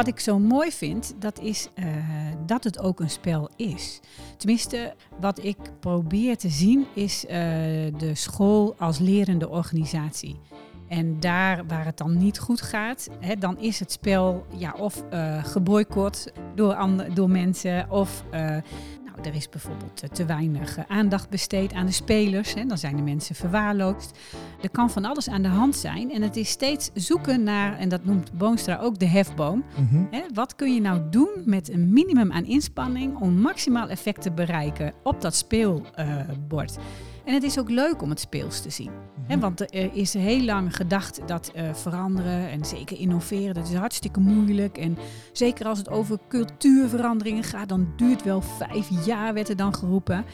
wat ik zo mooi vind, dat is uh, dat het ook een spel is. Tenminste, wat ik probeer te zien, is uh, de school als lerende organisatie. En daar waar het dan niet goed gaat, hè, dan is het spel ja, of uh, geboycott door, door mensen of er is bijvoorbeeld te weinig eh, aandacht besteed aan de spelers. Hè, dan zijn de mensen verwaarloosd. Er kan van alles aan de hand zijn. En het is steeds zoeken naar, en dat noemt Boonstra ook de hefboom. Mm hè, wat kun je nou doen met een minimum aan inspanning om maximaal effect te bereiken op dat speelbord? Uh, en het is ook leuk om het speels te zien. Mhm. want er is heel lang gedacht dat uh, veranderen en zeker innoveren, dat is hartstikke moeilijk. En zeker als het over cultuurveranderingen gaat, dan duurt wel vijf jaar, werd er dan geroepen.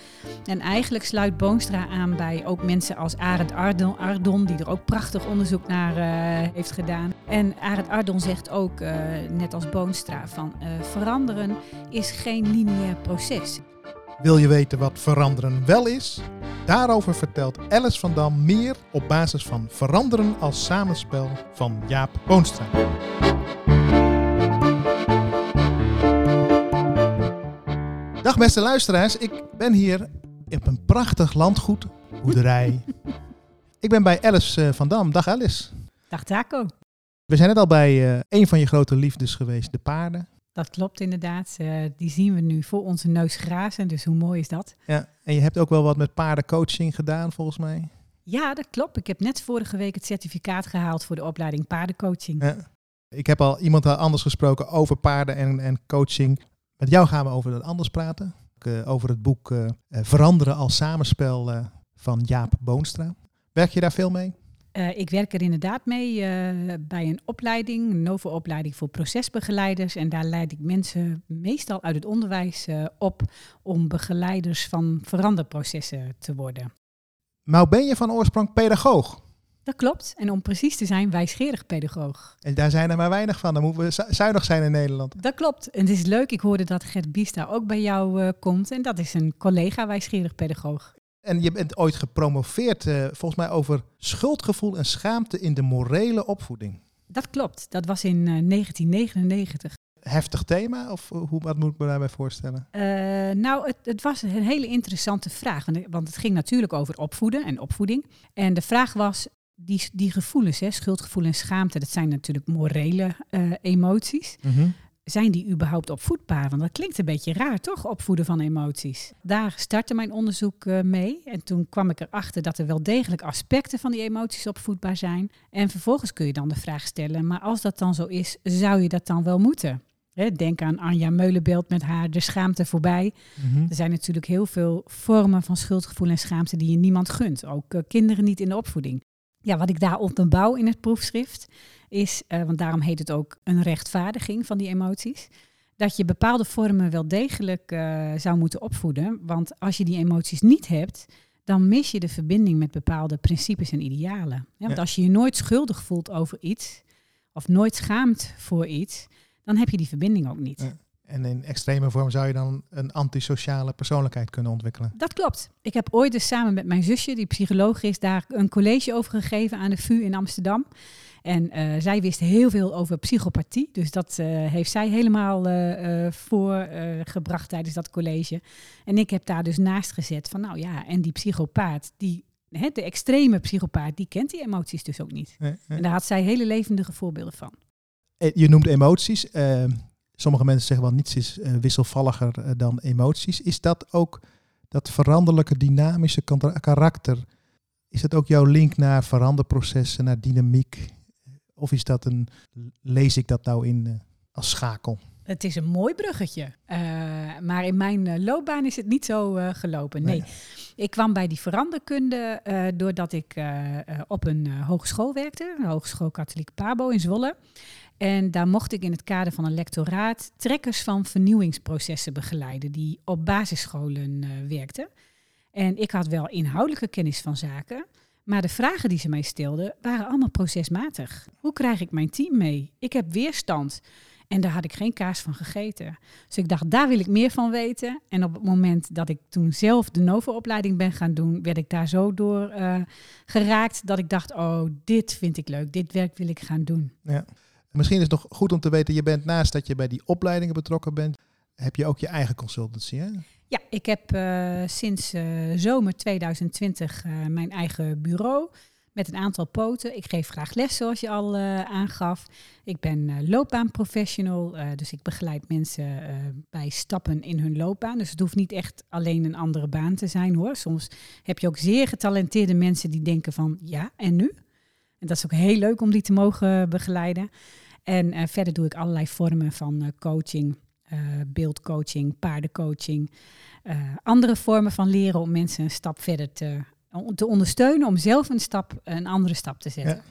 En eigenlijk sluit Boonstra aan bij ook mensen als Arend Ardon, Ardon die er ook prachtig onderzoek naar uh, heeft gedaan. En Arend Ardon zegt ook, uh, net als Boonstra, van veranderen is geen lineair proces. Wil je weten wat veranderen wel is? Daarover vertelt Alice van Dam meer op basis van Veranderen als samenspel van Jaap Boonstra. Dag beste luisteraars, ik ben hier op een prachtig landgoed, boerderij. ik ben bij Alice eh, van Dam. Dag Alice. Dag Taco. We zijn net al bij uh, een van je grote liefdes geweest, de paarden. Dat klopt inderdaad. Uh, die zien we nu voor onze neus grazen. Dus hoe mooi is dat? Ja, en je hebt ook wel wat met paardencoaching gedaan volgens mij. Ja, dat klopt. Ik heb net vorige week het certificaat gehaald voor de opleiding paardencoaching. Ja. Ik heb al iemand anders gesproken over paarden en, en coaching. Met jou gaan we over dat anders praten. Uh, over het boek uh, Veranderen als samenspel van Jaap Boonstra. Werk je daar veel mee? Uh, ik werk er inderdaad mee uh, bij een opleiding, een NOVO-opleiding voor procesbegeleiders. En daar leid ik mensen meestal uit het onderwijs uh, op om begeleiders van veranderprocessen te worden. Nou ben je van oorsprong pedagoog. Dat klopt. En om precies te zijn, wijsgerig pedagoog. En daar zijn er maar weinig van. Dan moeten we zuinig zijn in Nederland. Dat klopt. En het is leuk. Ik hoorde dat Gert Biesta ook bij jou komt. En dat is een collega wijsgerig pedagoog. En je bent ooit gepromoveerd, uh, volgens mij, over schuldgevoel en schaamte in de morele opvoeding. Dat klopt. Dat was in uh, 1999. Heftig thema, of hoe, wat moet ik me daarbij voorstellen? Uh, nou, het, het, was een hele interessante vraag. Want het ging natuurlijk over opvoeden en opvoeding. En de vraag was, die, die gevoelens, hè, schuldgevoel en schaamte, dat zijn natuurlijk morele emoties. Mm -hmm zijn die überhaupt opvoedbaar? Want dat klinkt een beetje raar, toch? Opvoeden van emoties. Daar startte mijn onderzoek uh, mee. En toen kwam ik erachter dat er wel degelijk aspecten van die emoties opvoedbaar zijn. En vervolgens kun je dan de vraag stellen: maar als dat dan zo is, zou je dat dan wel moeten? denk aan Anja Meulenbeeld met haar De Schaamte voorbij. Mhm. Er zijn natuurlijk heel veel vormen van schuldgevoel en schaamte die je niemand gunt. Ook uh, kinderen niet in de opvoeding. Ja, wat ik daar op de bouw in het proefschrift is, uh, want daarom heet het ook een rechtvaardiging van die emoties, dat je bepaalde vormen wel degelijk uh, zou moeten opvoeden. Want als je die emoties niet hebt, dan mis je de verbinding met bepaalde principes en idealen. Ja, want als je je nooit schuldig voelt over iets, of nooit schaamt voor iets, dan heb je die verbinding ook niet. Ja. En in extreme vorm zou je dan een antisociale persoonlijkheid kunnen ontwikkelen. Dat klopt. Ik heb ooit dus samen met mijn zusje, die psycholoog is, daar een college over gegeven aan de VU in Amsterdam. En uh, zij wist heel veel over psychopathie. Dus dat uh, heeft zij helemaal uh, voorgebracht tijdens dat college. En ik heb daar dus naast gezet van, nou ja, en die psychopaat, die, hè, de extreme psychopaat, die kent die emoties dus ook niet. En daar had zij hele levendige voorbeelden van. Je noemt emoties. sommige mensen zeggen wel, niets is wisselvalliger dan emoties. Is dat ook dat veranderlijke, dynamische karakter... Is dat ook jouw link naar veranderprocessen, naar dynamiek, of is dat een, lees ik dat nou in uh, als schakel? Het is een mooi bruggetje. Uh, maar in mijn uh, loopbaan is het niet zo uh, gelopen. Nee. nee. Ik kwam bij die veranderkunde doordat ik op een hogeschool werkte. Een hogeschool Katholiek Pabo in Zwolle. En daar mocht ik in het kader van een lectoraat trekkers van vernieuwingsprocessen begeleiden. Die op basisscholen werkten. En ik had wel inhoudelijke kennis van zaken. Maar de vragen die ze mij stelden waren allemaal procesmatig. Hoe krijg ik mijn team mee? Ik heb weerstand. En daar had ik geen kaas van gegeten. Dus ik dacht, daar wil ik meer van weten. En op het moment dat ik toen zelf de NOVO-opleiding ben gaan doen, werd ik daar zo door uh, geraakt dat ik dacht, oh, dit vind ik leuk, dit werk wil ik gaan doen. Ja. Misschien is het nog goed om te weten, je bent naast dat je bij die opleidingen betrokken bent, heb je ook je eigen consultancy, hè? Ja, ik heb uh, sinds uh, zomer 2020 uh, mijn eigen bureau met een aantal poten. Ik geef graag les, zoals je al aangaf. Ik ben loopbaanprofessional, dus ik begeleid mensen bij stappen in hun loopbaan. Dus het hoeft niet echt alleen een andere baan te zijn hoor. Soms heb je ook zeer getalenteerde mensen die denken van ja, en nu? En dat is ook heel leuk om die te mogen begeleiden. En verder doe ik allerlei vormen van coaching uh, beeldcoaching, paardencoaching, uh, andere vormen van leren om mensen een stap verder te, te ondersteunen, om zelf een stap, een andere stap te zetten. Ja.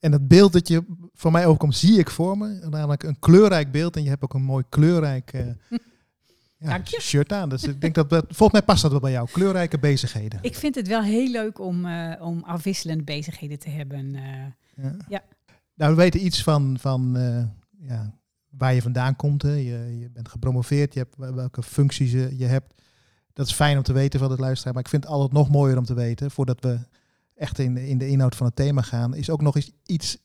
En het beeld dat je voor mij overkomt, zie ik voor me. Namelijk een kleurrijk beeld. En je hebt ook een mooi kleurrijk uh, ja, shirt aan. Dus ik denk dat, volgens mij past dat wel bij jou. Kleurrijke bezigheden. Ik vind het wel heel leuk om, uh, om afwisselende bezigheden te hebben. Uh, ja. ja. Nou, we weten iets van, van ja, waar je vandaan komt. Hè. Je, je bent gepromoveerd, je hebt welke functies je, hebt. Dat is fijn om te weten van het luisteraar. Maar ik vind het altijd nog mooier om te weten, voordat we echt in, in de inhoud van het thema gaan, is ook nog eens iets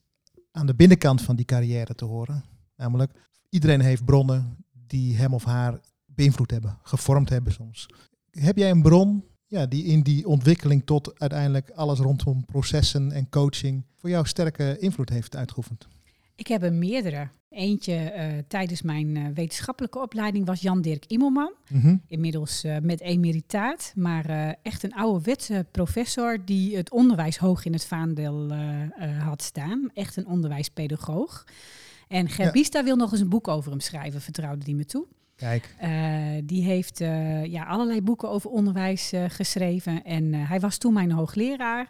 aan de binnenkant van die carrière te horen. Namelijk, iedereen heeft bronnen die hem of haar beïnvloed hebben, gevormd hebben soms. Heb jij een bron ja, die in die ontwikkeling tot uiteindelijk alles rondom processen en coaching voor jou sterke invloed heeft uitgeoefend? Ik heb er meerdere. Eentje uh, tijdens mijn uh, wetenschappelijke opleiding was Jan Dirk Immelman. Mm -hmm. Inmiddels uh, met emeritaat, maar echt een ouderwetse professor die het onderwijs hoog in het vaandel had staan. Echt een onderwijspedagoog. En Gerbista ja. wil nog eens een boek over hem schrijven, vertrouwde die me toe. Kijk. die heeft ja, allerlei boeken over onderwijs geschreven. En hij was toen mijn hoogleraar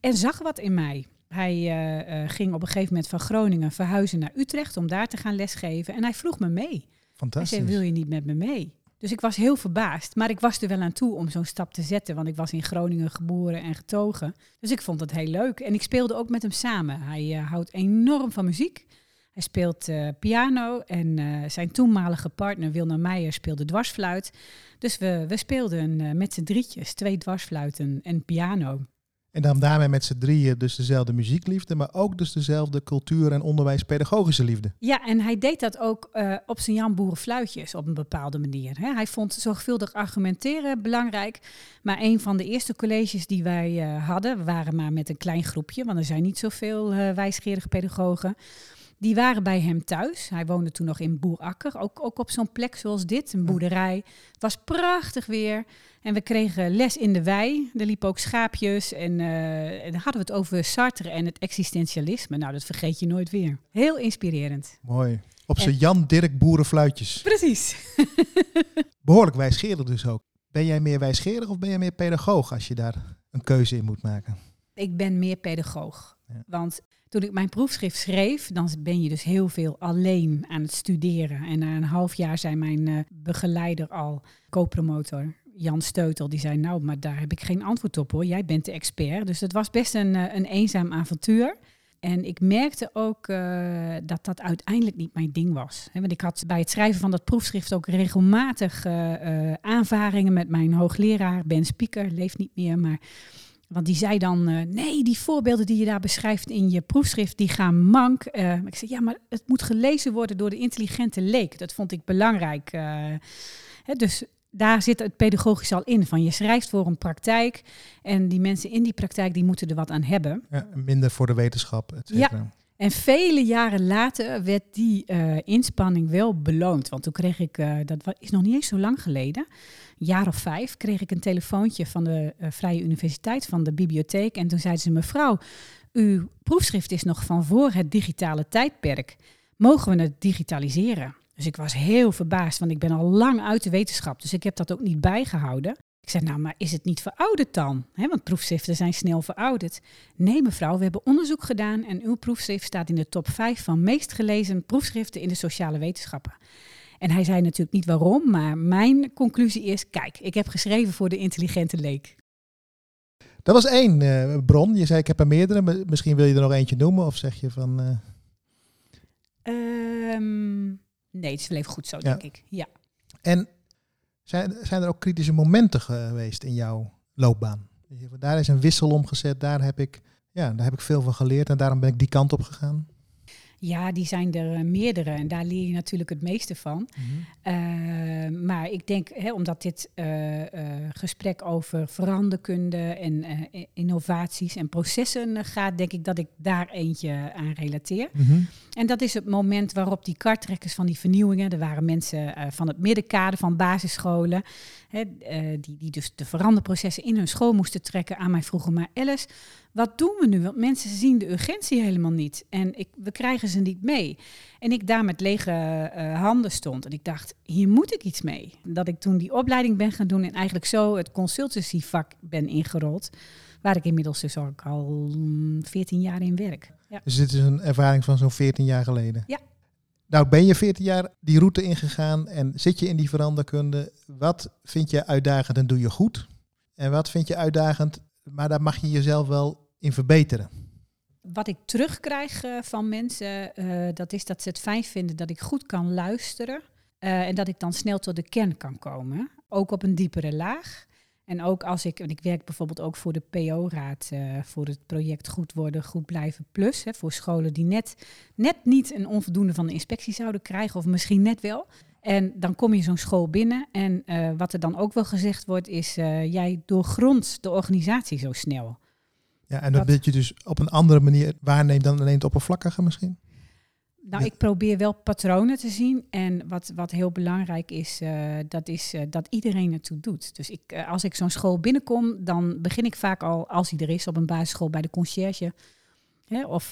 en zag wat in mij. Hij uh, uh, ging op een gegeven moment van Groningen verhuizen naar Utrecht om daar te gaan lesgeven. En hij vroeg me mee. Fantastisch. Hij zei, wil je niet met me mee? Dus ik was heel verbaasd. Maar ik was er wel aan toe om zo'n stap te zetten. Want ik was in Groningen geboren en getogen. Dus ik vond het heel leuk. En ik speelde ook met hem samen. Hij uh, houdt enorm van muziek. Hij speelt piano. En zijn toenmalige partner Wilna Meijer speelde dwarsfluit. Dus we, we speelden met z'n drietjes. Twee dwarsfluiten en piano. En dan daarmee met z'n drieën dus dezelfde muziekliefde, maar ook dus dezelfde cultuur- en onderwijspedagogische liefde. Ja, en hij deed dat ook uh, op zijn Jan Boerenfluitjes op een bepaalde manier. Hè. Hij vond zorgvuldig argumenteren belangrijk. Maar een van de eerste colleges die wij uh, hadden, waren maar met een klein groepje, want er zijn niet zoveel uh, wijsgerige pedagogen. Die waren bij hem thuis. Hij woonde toen nog in Boerakker, ook, ook op zo'n plek zoals dit, een boerderij. Het was prachtig weer. En we kregen les in de wei. Er liepen ook schaapjes. En, uh, en dan hadden we het over Sartre en het existentialisme. Nou, dat vergeet je nooit weer. Heel inspirerend. Mooi. Op zijn Jan Dirk Boerenfluitjes. Precies. Behoorlijk wijsgerig dus ook. Ben jij meer wijsgerig of ben jij meer pedagoog als je daar een keuze in moet maken? Ik ben meer pedagoog. Ja. Want toen ik mijn proefschrift schreef, dan ben je dus heel veel alleen aan het studeren. En na een half jaar zei mijn uh, begeleider al, co-promotor, Jan Steutel, die zei, nou, maar daar heb ik geen antwoord op hoor. Jij bent de expert. Dus het was best een, uh, een eenzaam avontuur. En ik merkte ook uh, dat dat uiteindelijk niet mijn ding was. Want ik had bij het schrijven van dat proefschrift ook regelmatig aanvaringen met mijn hoogleraar, Ben Spieker, leeft niet meer, maar want die zei dan, uh, nee, die voorbeelden die je daar beschrijft in je proefschrift, die gaan mank. Uh, ik zei, ja, maar het moet gelezen worden door de intelligente leek. Dat vond ik belangrijk. Uh, hè, dus daar zit het pedagogisch al in. Van je schrijft voor een praktijk en die mensen in die praktijk, die moeten er wat aan hebben. Ja, minder voor de wetenschap, et Ja. En vele jaren later werd die inspanning wel beloond. Want toen kreeg ik, dat is nog niet eens zo lang geleden, jaar of vijf kreeg ik een telefoontje van de uh, Vrije Universiteit, van de bibliotheek. En toen zeiden ze, mevrouw, uw proefschrift is nog van voor het digitale tijdperk. Mogen we het digitaliseren? Dus ik was heel verbaasd, want ik ben al lang uit de wetenschap. Dus ik heb dat ook niet bijgehouden. Ik zei, nou, maar is het niet verouderd dan? He, want proefschriften zijn snel verouderd. Nee, mevrouw, we hebben onderzoek gedaan en uw proefschrift staat in de top 5 van meest gelezen proefschriften in de sociale wetenschappen. En hij zei natuurlijk niet waarom, maar mijn conclusie is: kijk, ik heb geschreven voor de intelligente leek. Dat was één uh, bron. Je zei ik heb er meerdere. Misschien wil je er nog eentje noemen of zeg je van. Uh... Um, nee, het is wel even goed zo, denk ik. Ja. En zijn, zijn er ook kritische momenten geweest in jouw loopbaan? Daar is een wissel omgezet, daar heb ik, ja, daar heb ik veel van geleerd en daarom ben ik die kant op gegaan. Ja, die zijn er eh, meerdere en daar leer je natuurlijk het meeste van. Uh, maar ik denk, hè, omdat dit uh, gesprek over veranderkunde en innovaties en processen gaat, denk ik dat ik daar eentje aan relateer. Mm En dat is het moment waarop die kartrekkers van die vernieuwingen, er waren mensen van het middenkader van basisscholen, hè, die, die dus de veranderprocessen in hun school moesten trekken, aan mij vroegen, maar Alice, wat doen we nu? Want mensen zien de urgentie helemaal niet. En ik, we krijgen ze niet mee. En ik daar met lege uh, handen stond. En ik dacht, hier moet ik iets mee. Dat ik toen die opleiding ben gaan doen en eigenlijk zo het consultancyvak ben ingerold. Waar ik inmiddels dus ook al 14 mm, jaar in werk. Ja. Dus dit is een ervaring van zo'n 14 jaar geleden? Ja. Nou, ben je 14 jaar die route ingegaan en zit je in die veranderkunde. Wat vind je uitdagend en doe je goed? En wat vind je uitdagend, maar daar mag je jezelf wel in verbeteren? Wat ik terugkrijg uh, van mensen, uh, dat is dat ze het fijn vinden dat ik goed kan luisteren. Uh, en dat ik dan snel tot de kern kan komen. Ook op een diepere laag. En ook als ik, want ik werk bijvoorbeeld ook voor de PO-raad, voor het project Goed Worden, Goed Blijven Plus. Hè, voor scholen die net, net niet een onvoldoende van de inspectie zouden krijgen, of misschien net wel. En dan kom je zo'n school binnen en wat er dan ook wel gezegd wordt is, jij doorgrondt de organisatie zo snel. Ja, en dat, dat je dus op een andere manier waarneemt dan alleen het oppervlakkige misschien? Nou, ik probeer wel patronen te zien. En wat, wat heel belangrijk is, uh, dat is uh, dat iedereen het toe doet. Dus ik, uh, als ik zo'n school binnenkom, dan begin ik vaak al, als hij er is, op een basisschool bij de conciërge. Hè, of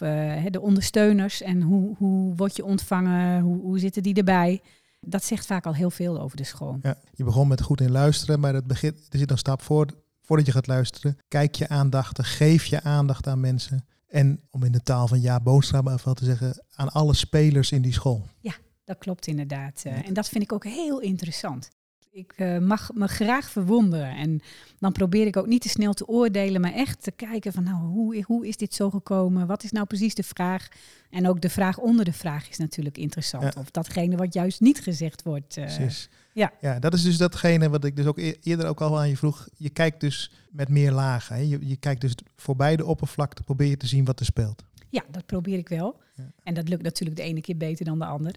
de ondersteuners. En hoe, hoe word je ontvangen? Hoe, hoe zitten die erbij? Dat zegt vaak al heel veel over de school. Ja, je begon met goed in luisteren, maar het begint, er zit een stap voor voordat je gaat luisteren, kijk je aandachtig, geef je aandacht aan mensen. En om in de taal van Ja Boonstra even te zeggen, aan alle spelers in die school. Ja, dat klopt inderdaad. Uh, en dat vind ik ook heel interessant. Ik uh, mag me graag verwonderen. En dan probeer ik ook niet te snel te oordelen, maar echt te kijken van nou, hoe, hoe is dit zo gekomen? Wat is nou precies de vraag? En ook de vraag onder de vraag is natuurlijk interessant. Of datgene wat juist niet gezegd wordt. Uh, precies. Ja. ja, dat is dus datgene wat ik dus ook e-, eerder ook al aan je vroeg. Je kijkt dus met meer lagen. Hè? Je, je kijkt dus voorbij de oppervlakte, probeer je te zien wat er speelt. Ja, dat probeer ik wel. Ja. En dat lukt natuurlijk de ene keer beter dan de ander.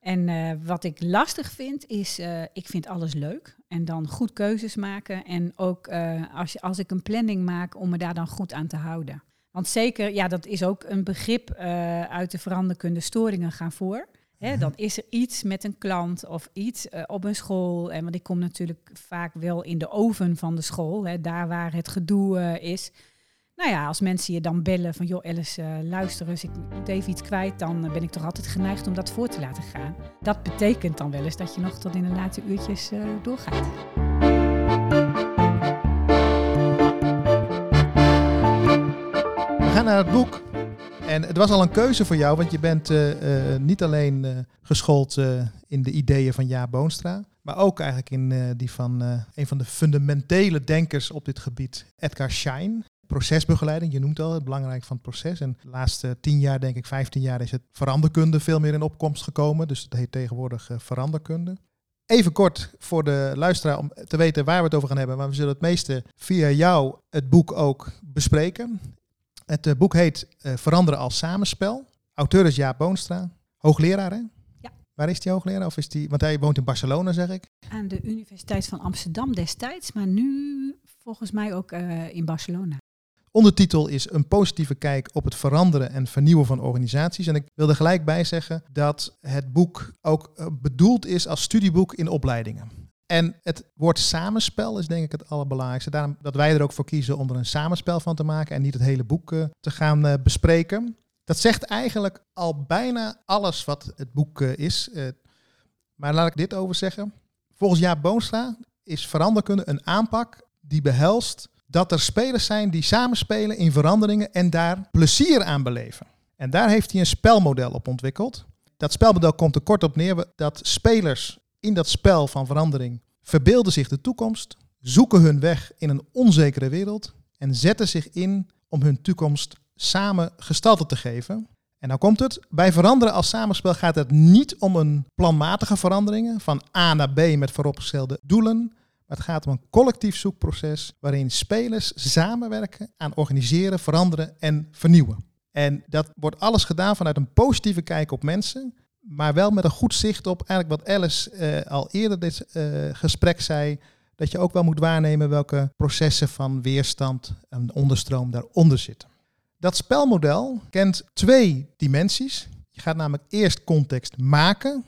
En uh, wat ik lastig vind, is, uh, ik vind alles leuk. En dan goed keuzes maken. En ook uh, als, je, als ik een planning maak, om me daar dan goed aan te houden. Want zeker, ja, dat is ook een begrip uit de veranderkunde storingen gaan voor. Hè, dan is er iets met een klant of iets uh, op een school. En want ik kom natuurlijk vaak wel in de oven van de school, hè, daar waar het gedoe uh, is. Nou ja, als mensen je dan bellen van joh Alice, uh, luister eens, ik moet even iets kwijt, dan ben ik toch altijd geneigd om dat voor te laten gaan. Dat betekent dan wel eens dat je nog tot in de late uurtjes doorgaat. We gaan naar het boek en het was al een keuze voor jou, want je bent uh, uh, niet alleen uh, geschoold in de ideeën van Jaap Boonstra, maar ook eigenlijk in die van een van de fundamentele denkers op dit gebied, Edgar Schein. Procesbegeleiding, je noemt al het belangrijk van het proces. En de laatste tien jaar, denk ik, vijftien jaar, is het veranderkunde veel meer in opkomst gekomen. Dus het heet tegenwoordig veranderkunde. Even kort voor de luisteraar om te weten waar we het over gaan hebben. Maar we zullen het meeste via jou het boek ook bespreken. Het uh, boek heet uh, Veranderen als samenspel. Auteur is Jaap Boonstra. Hoogleraar, hè? Ja. Waar is die hoogleraar? Of is die, want hij woont in Barcelona, zeg ik. Aan de Universiteit van Amsterdam destijds, maar nu volgens mij ook uh, in Barcelona. Ondertitel is een positieve kijk op het veranderen en vernieuwen van organisaties. En ik wil er gelijk bij zeggen dat het boek ook bedoeld is als studieboek in opleidingen. En het woord samenspel is denk ik het allerbelangrijkste. Daarom dat wij er ook voor kiezen om er een samenspel van te maken en niet het hele boek uh, te gaan uh, bespreken. Dat zegt eigenlijk al bijna alles wat het boek uh, is. maar laat ik dit over zeggen. Volgens Jaap Boonstra is veranderkunde een aanpak die behelst dat er spelers zijn die samenspelen in veranderingen en daar plezier aan beleven. En daar heeft hij een spelmodel op ontwikkeld. Dat spelmodel komt er kort op neer dat spelers in dat spel van verandering verbeelden zich de toekomst, zoeken hun weg in een onzekere wereld en zetten zich in om hun toekomst samen gestalte te geven. En nou komt het, bij veranderen als samenspel gaat het niet om een planmatige veranderingen van A naar B met vooropgestelde doelen, maar het gaat om een collectief zoekproces waarin spelers samenwerken aan organiseren, veranderen en vernieuwen. En dat wordt alles gedaan vanuit een positieve kijk op mensen, maar wel met een goed zicht op eigenlijk wat Alice eh, al eerder dit uh, gesprek zei, dat je ook wel moet waarnemen welke processen van weerstand en onderstroom daaronder zitten. Dat spelmodel kent twee dimensies. Je gaat namelijk eerst context maken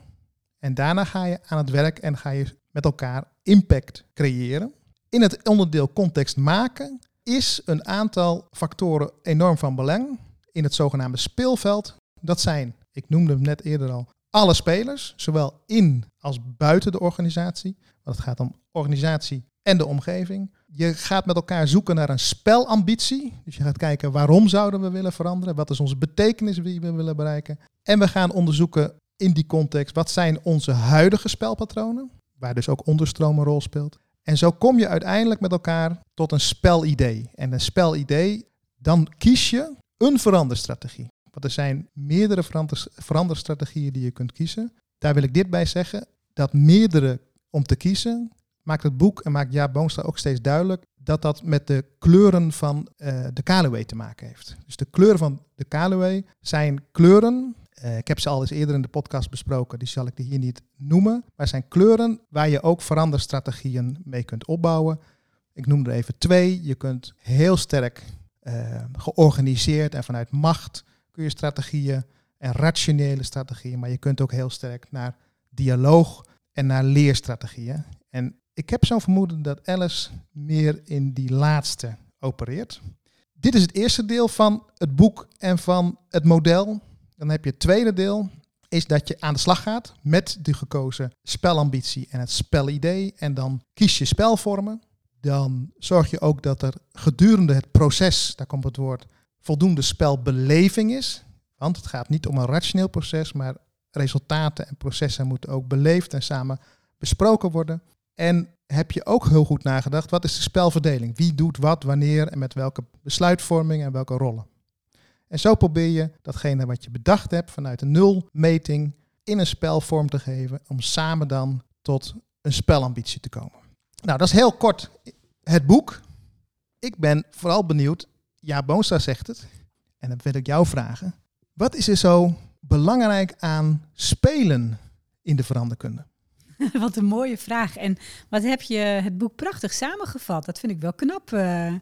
en daarna ga je aan het werk en ga je met elkaar impact creëren. In het onderdeel context maken is een aantal factoren enorm van belang in het zogenaamde speelveld. Dat zijn, ik noemde hem net eerder al, alle spelers, zowel in als buiten de organisatie. Want het gaat om organisatie en de omgeving. Je gaat met elkaar zoeken naar een spelambitie. Dus je gaat kijken waarom zouden we willen veranderen? Wat is onze betekenis die we willen bereiken? En we gaan onderzoeken in die context wat zijn onze huidige spelpatronen, waar dus ook onderstroom een rol speelt. En zo kom je uiteindelijk met elkaar tot een spelidee. En een spelidee, dan kies je een veranderstrategie. Want er zijn meerdere veranderstrategieën die je kunt kiezen. Daar wil ik dit bij zeggen, dat meerdere om te kiezen, maakt het boek en maakt Jaap Boonstra ook steeds duidelijk dat dat met de kleuren van uh, de Kaluwe te maken heeft. Dus de kleuren van de Kaluwe zijn kleuren, uh, ik heb ze al eens eerder in de podcast besproken, die zal ik hier niet noemen, maar zijn kleuren waar je ook veranderstrategieën mee kunt opbouwen. Ik noem er even twee. Je kunt heel sterk uh, georganiseerd en vanuit macht kun je strategieën en rationele strategieën, maar je kunt ook heel sterk naar dialoog en naar leerstrategieën. En ik heb zo'n vermoeden dat Alice meer in die laatste opereert. Dit is het eerste deel van het boek en van het model. Dan heb je het tweede deel, is dat je aan de slag gaat met de gekozen spelambitie en het spelidee. En dan kies je spelvormen. Dan zorg je ook dat er gedurende het proces, daar komt het woord, voldoende spelbeleving is. Want het gaat niet om een rationeel proces, maar resultaten en processen moeten ook beleefd en samen besproken worden. En heb je ook heel goed nagedacht, wat is de spelverdeling? Wie doet wat, wanneer en met welke besluitvorming en welke rollen? En zo probeer je datgene wat je bedacht hebt vanuit een nulmeting in een spelvorm te geven om samen dan tot een spelambitie te komen. Nou, dat is heel kort het boek. Ik ben vooral benieuwd, ja, Boonstra zegt het, en dan wil ik jou vragen. Wat is er zo belangrijk aan spelen in de veranderkunde? wat een mooie vraag. En wat heb je het boek prachtig samengevat? Dat vind ik wel knap. Uh,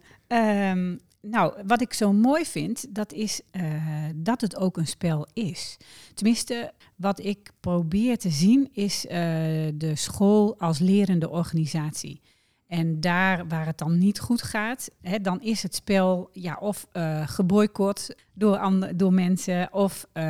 nou, wat ik zo mooi vind, dat is uh, dat het ook een spel is. Tenminste, wat ik probeer te zien, is uh, de school als lerende organisatie. En daar waar het dan niet goed gaat, hè, dan is het spel ja, of uh, geboycott door, door mensen. Of uh,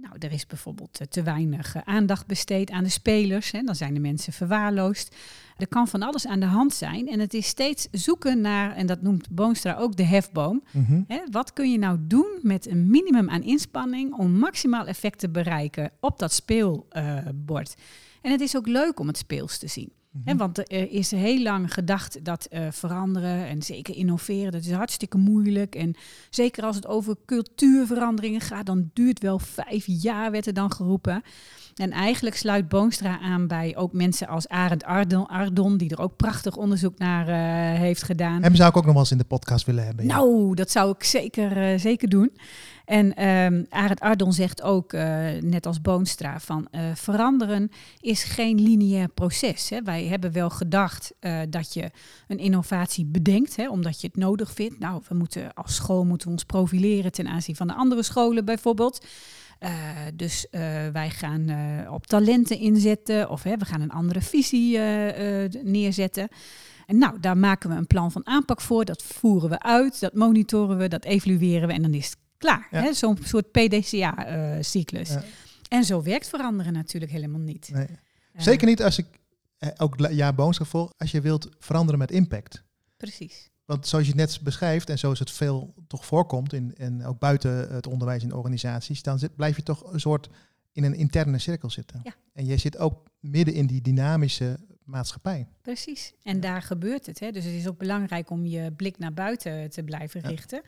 nou, er is bijvoorbeeld te weinig aandacht besteed aan de spelers. Hè, dan zijn de mensen verwaarloosd. Er kan van alles aan de hand zijn. En het is steeds zoeken naar, en dat noemt Boonstra ook de hefboom. Mm hè, wat kun je nou doen met een minimum aan inspanning om maximaal effect te bereiken op dat speelbord? En het is ook leuk om het speels te zien. Mm want er is heel lang gedacht dat uh, veranderen en zeker innoveren, dat is hartstikke moeilijk. En zeker als het over cultuurveranderingen gaat, dan duurt wel vijf jaar, werd er dan geroepen. En eigenlijk sluit Boonstra aan bij ook mensen als Arend Ardon, Ardon die er ook prachtig onderzoek naar uh, heeft gedaan. Hem zou ik ook nog wel eens in de podcast willen hebben. Ja. Nou, dat zou ik zeker, uh, zeker doen. En um, Arend Ardon zegt ook, uh, net als Boonstra, van uh, veranderen is geen lineair proces. Hè. Wij hebben wel gedacht uh, dat je een innovatie bedenkt, hè, omdat je het nodig vindt. Nou, we moeten als school moeten we ons profileren ten aanzien van de andere scholen bijvoorbeeld. Dus wij gaan op talenten inzetten of hè, we gaan een andere visie neerzetten. En nou, daar maken we een plan van aanpak voor. Dat voeren we uit, dat monitoren we, dat evalueren we en dan is het klaar. Ja. Zo'n soort PDCA-cyclus. Ja. En zo werkt veranderen natuurlijk helemaal niet. Nee. Zeker niet als ik, ook ja, boonsgevolg, als je wilt veranderen met impact. Precies. Want zoals je het net beschrijft, en zoals het veel toch voorkomt, in, en ook buiten het onderwijs in organisaties, dan zit, blijf je toch een soort in een interne cirkel zitten. Ja. En je zit ook midden in die dynamische maatschappij. Precies, en ja. daar gebeurt het. Hè? Dus het is ook belangrijk om je blik naar buiten te blijven ja. richten.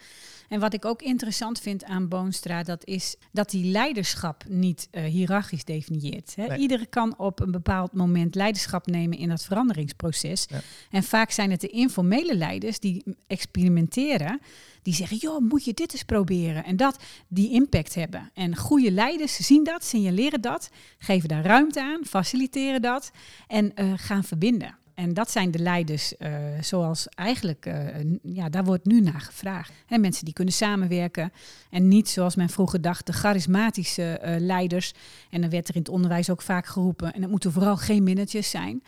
En wat ik ook interessant vind aan Boonstra, dat is dat die leiderschap niet uh, hiërarchisch definieert. Hè? Nee. Iedereen kan op een bepaald moment leiderschap nemen in dat veranderingsproces. Ja. En vaak zijn het de informele leiders die experimenteren, die zeggen, joh, moet je dit eens proberen. En dat die impact hebben. En goede leiders zien dat, signaleren dat, geven daar ruimte aan, faciliteren dat en uh, gaan verbinden. En dat zijn de leiders uh, zoals eigenlijk, uh, ja, daar wordt nu naar gevraagd. He, mensen die kunnen samenwerken en niet zoals men vroeger dacht, de charismatische leiders. En dan werd er in het onderwijs ook vaak geroepen, en het moeten vooral geen managers zijn.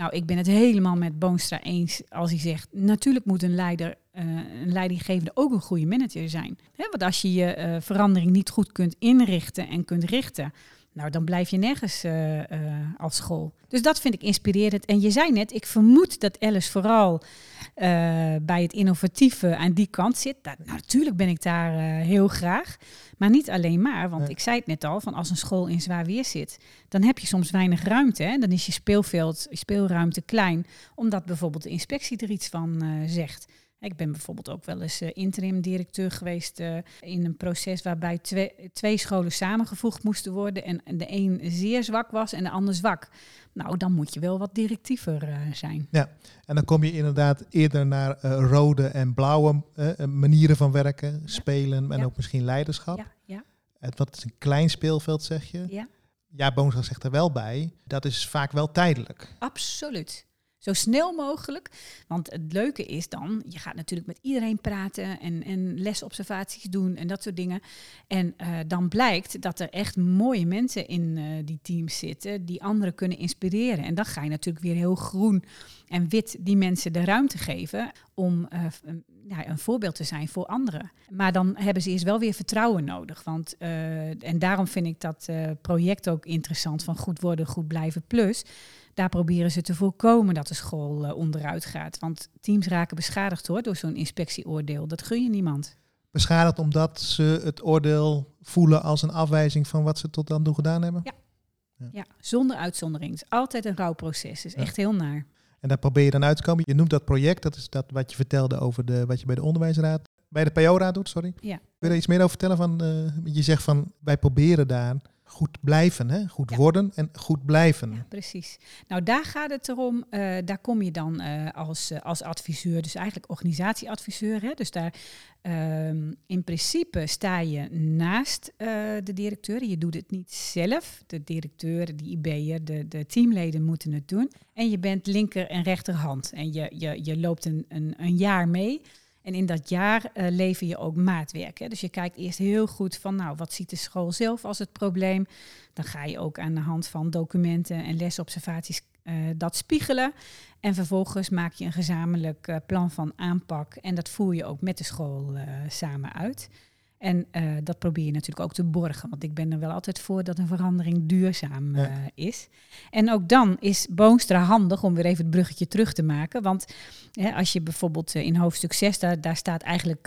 Nou, ik ben het helemaal met Boonstra eens als hij zegt, natuurlijk moet een leider, een leidinggevende ook een goede manager zijn. Want als je je verandering niet goed kunt inrichten en kunt richten, nou, dan blijf je nergens uh, als school. Dus dat vind ik inspirerend. En je zei net, ik vermoed dat Alice vooral uh, bij het innovatieve aan die kant zit. Nou, natuurlijk ben ik daar heel graag. Maar niet alleen maar, want ik zei het net al, van als een school in zwaar weer zit, dan heb je soms weinig ruimte. Hè? Dan is je speelveld, je speelruimte klein, omdat bijvoorbeeld de inspectie er iets van zegt. Ik ben bijvoorbeeld ook wel eens uh, interim directeur geweest uh, in een proces waarbij twee, twee scholen samengevoegd moesten worden en de een zeer zwak was en de ander zwak. Nou, dan moet je wel wat directiever uh, zijn. Ja, en dan kom je inderdaad eerder naar rode en blauwe manieren van werken, ja. spelen en ja. ook misschien leiderschap. Ja, ja. Het, wat is een klein speelveld, zeg je? Ja. Ja, zegt er wel bij, dat is vaak wel tijdelijk. Absoluut. Zo snel mogelijk. Want het leuke is dan, je gaat natuurlijk met iedereen praten en, en lesobservaties doen en dat soort dingen. En uh, dan blijkt dat er echt mooie mensen in uh, die teams zitten die anderen kunnen inspireren. En dan ga je natuurlijk weer heel groen en wit die mensen de ruimte geven om uh, ja, een voorbeeld te zijn voor anderen. Maar dan hebben ze eerst wel weer vertrouwen nodig. Want, en daarom vind ik dat project ook interessant van goed worden, goed blijven plus daar proberen ze te voorkomen dat de school uh, onderuit gaat. Want teams raken beschadigd hoor, door zo'n inspectieoordeel. Dat gun je niemand. Beschadigd omdat ze het oordeel voelen als een afwijzing van wat ze tot dan toe gedaan hebben? Ja, ja. ja zonder uitzondering. Het is altijd een rouwproces. Is ja. echt heel naar. En daar probeer je dan uit te komen. Je noemt dat project, dat is dat wat je vertelde over de, wat je bij de onderwijsraad, bij de PO-raad doet, sorry. Ja. Wil je er iets meer over vertellen? Van, uh, je zegt van, wij proberen daar goed blijven, hè? goed Ja. worden en goed blijven. Ja, precies. Nou, daar gaat het erom. eh, daar kom je dan eh, als, eh, als adviseur, dus eigenlijk organisatieadviseur. Hè? Dus daar ehm, in principe sta je naast de directeur. Je doet het niet zelf. De directeur, de IB'er, de, de teamleden moeten het doen. En je bent linker en rechterhand. En je, je, je loopt een, een, een jaar mee. En in dat jaar uh, lever je ook maatwerk. Hè? Dus je kijkt eerst heel goed van, nou, wat ziet de school zelf als het probleem? Dan ga je ook aan de hand van documenten en lesobservaties uh, dat spiegelen. En vervolgens maak je een gezamenlijk uh, plan van aanpak. En dat voer je ook met de school samen uit. En uh, dat probeer je natuurlijk ook te borgen. Want ik ben er wel altijd voor dat een verandering duurzaam uh, ja. is. En ook dan is Boonstra handig om weer even het bruggetje terug te maken. Want hè, als je bijvoorbeeld uh, in hoofdstuk 6, daar, daar staat eigenlijk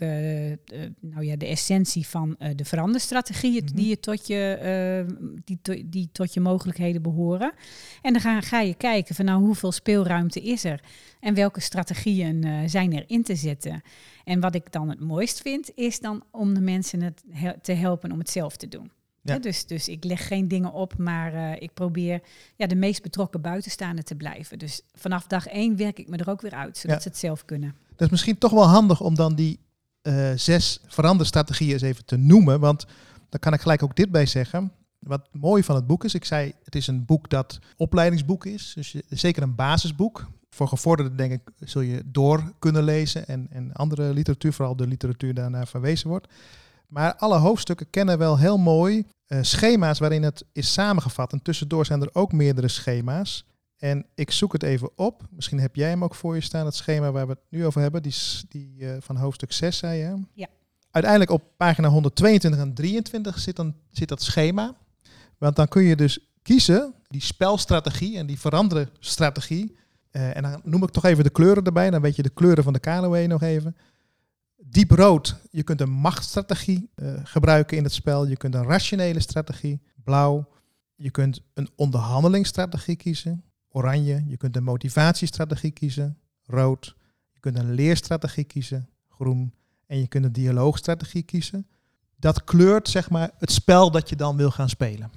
nou ja, de essentie van de veranderstrategie. Mm -hmm. die, je tot je, die, to, die tot je mogelijkheden behoren. En dan ga, ga, je kijken van nou hoeveel speelruimte is er. En welke strategieën zijn er in te zetten. En wat ik dan het mooist vind, is dan om de mensen het he te helpen om het zelf te doen. Ja. Ja, dus, dus ik leg geen dingen op, maar uh, ik probeer ja, de meest betrokken buitenstaander te blijven. Dus vanaf dag één werk ik me er ook weer uit, zodat ja. ze het zelf kunnen. Dat is misschien toch wel handig om dan die uh, zes veranderstrategieën eens even te noemen. Want daar kan ik gelijk ook dit bij zeggen. Wat mooi van het boek is, ik zei, het is een boek dat opleidingsboek is. Dus je, zeker een basisboek voor gevorderden denk ik zul je door kunnen lezen en, en andere literatuur, vooral de literatuur daarnaar verwezen wordt. Maar alle hoofdstukken kennen wel heel mooi uh, schema's waarin het is samengevat. En tussendoor zijn er ook meerdere schema's. En ik zoek het even op. Misschien heb jij hem ook voor je staan, het schema waar we het nu over hebben. Die, die uh, van hoofdstuk 6, zei je. Ja. Uiteindelijk op pagina 122 en 23 zit, dan, zit dat schema. Want dan kun je dus kiezen, die spelstrategie en die veranderen strategie uh, en dan noem ik toch even de kleuren erbij. Dan weet je de kleuren van de KLOE nog even. Diep rood, je kunt een machtsstrategie uh, gebruiken in het spel. Je kunt een rationele strategie. Blauw, je kunt een onderhandelingsstrategie kiezen. Oranje, je kunt een motivatiestrategie kiezen. Rood, je kunt een leerstrategie kiezen. Groen, en je kunt een dialoogstrategie kiezen. Dat kleurt zeg maar het spel dat je dan wil gaan spelen.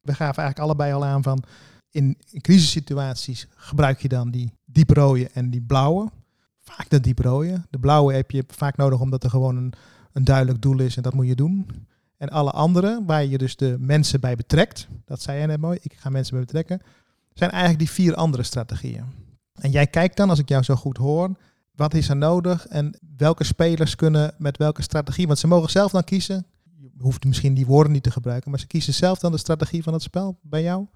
We gaven eigenlijk allebei al aan van in, crisissituaties gebruik je dan die dieprode en die blauwe. vaak de dieprode. De blauwe heb je vaak nodig omdat er gewoon een, een duidelijk doel is en dat moet je doen. En alle andere, waar je dus de mensen bij betrekt, dat zei jij net mooi, ik ga mensen bij betrekken, zijn eigenlijk die vier andere strategieën. En jij kijkt dan, als ik jou zo goed hoor, wat is er nodig en welke spelers kunnen met welke strategie, want ze mogen zelf dan kiezen. Je hoeft misschien die woorden niet te gebruiken, maar ze kiezen zelf dan de strategie van het spel bij jou.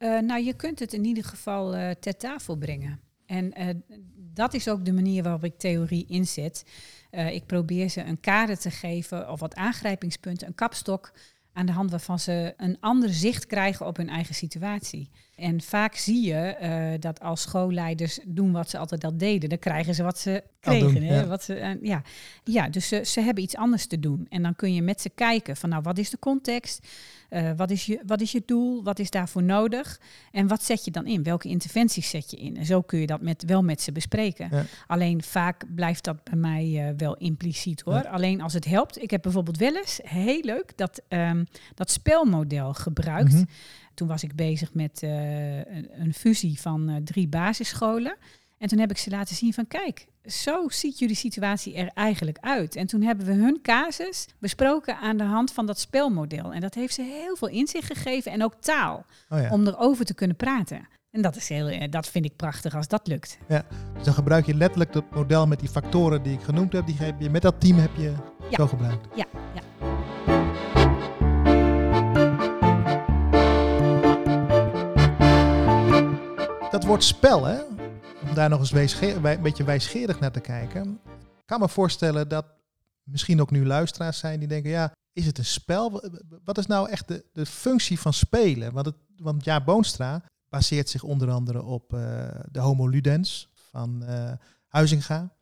Uh, nou, je kunt het in ieder geval uh, ter tafel brengen. En uh, dat is ook de manier waarop ik theorie inzet. ik probeer ze een kader te geven of wat aangrijpingspunten, een kapstok, aan de hand waarvan ze een ander zicht krijgen op hun eigen situatie. En vaak zie je uh, dat als schoolleiders doen wat ze altijd al deden, dan krijgen ze wat ze kregen. Doen, hè? Wat ze, uh, ja. ja, dus ze, ze hebben iets anders te doen. En dan kun je met ze kijken van nou, wat is de context? Uh, wat, is je, wat is je doel? Wat is daarvoor nodig? En wat zet je dan in? Welke interventies zet je in? En zo kun je dat met, wel met ze bespreken. Ja. Alleen vaak blijft dat bij mij wel impliciet hoor. Ja. Alleen als het helpt. Ik heb bijvoorbeeld wel eens, heel leuk, dat, um, dat spelmodel gebruikt. Mm -hmm. Toen was ik bezig met uh, een, een, fusie van uh, drie basisscholen. En toen heb ik ze laten zien van kijk, zo ziet jullie situatie er eigenlijk uit. En toen hebben we hun casus besproken aan de hand van dat spelmodel. En dat heeft ze heel veel inzicht gegeven en ook taal oh ja. om erover te kunnen praten. En dat, is heel, dat vind ik prachtig als dat lukt. Ja, dus dan gebruik je letterlijk dat model met die factoren die ik genoemd heb. Die heb je met dat team heb je ja. zo gebruikt. Ja, ja. Dat woord spel, hè? om daar nog eens een beetje wijsgerig naar te kijken. Ik kan me voorstellen dat misschien ook nu luisteraars zijn die denken, ja, is het een spel? Wat is nou echt de, de functie van spelen? Want, het, want ja, Boonstra baseert zich onder andere op uh, de Homo Ludens van uh, Huizinga.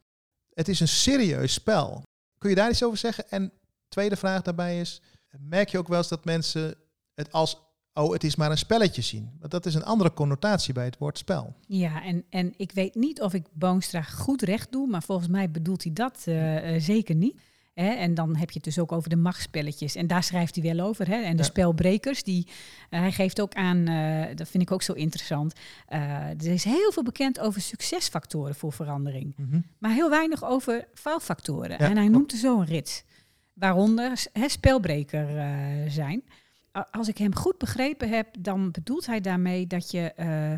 Het is een serieus spel. Kun je daar iets over zeggen? En tweede vraag daarbij is, merk je ook wel eens dat mensen het als oh, het is maar een spelletje zien. Want dat is een andere connotatie bij het woord spel. Ja, en, en ik weet niet of ik Boonstra goed recht doe, maar volgens mij bedoelt hij dat uh, uh, zeker niet. En dan heb je het dus ook over de machtspelletjes. En daar schrijft hij wel over. Hè? En de ja. spelbrekers, die, uh, hij geeft ook aan, dat vind ik ook zo interessant. er is heel veel bekend over succesfactoren voor verandering. Mm -hmm. Maar heel weinig over faalfactoren. Ja. En hij noemt er zo een rits. Waaronder hè, spelbreker zijn als ik hem goed begrepen heb, dan bedoelt hij daarmee dat je uh, uh,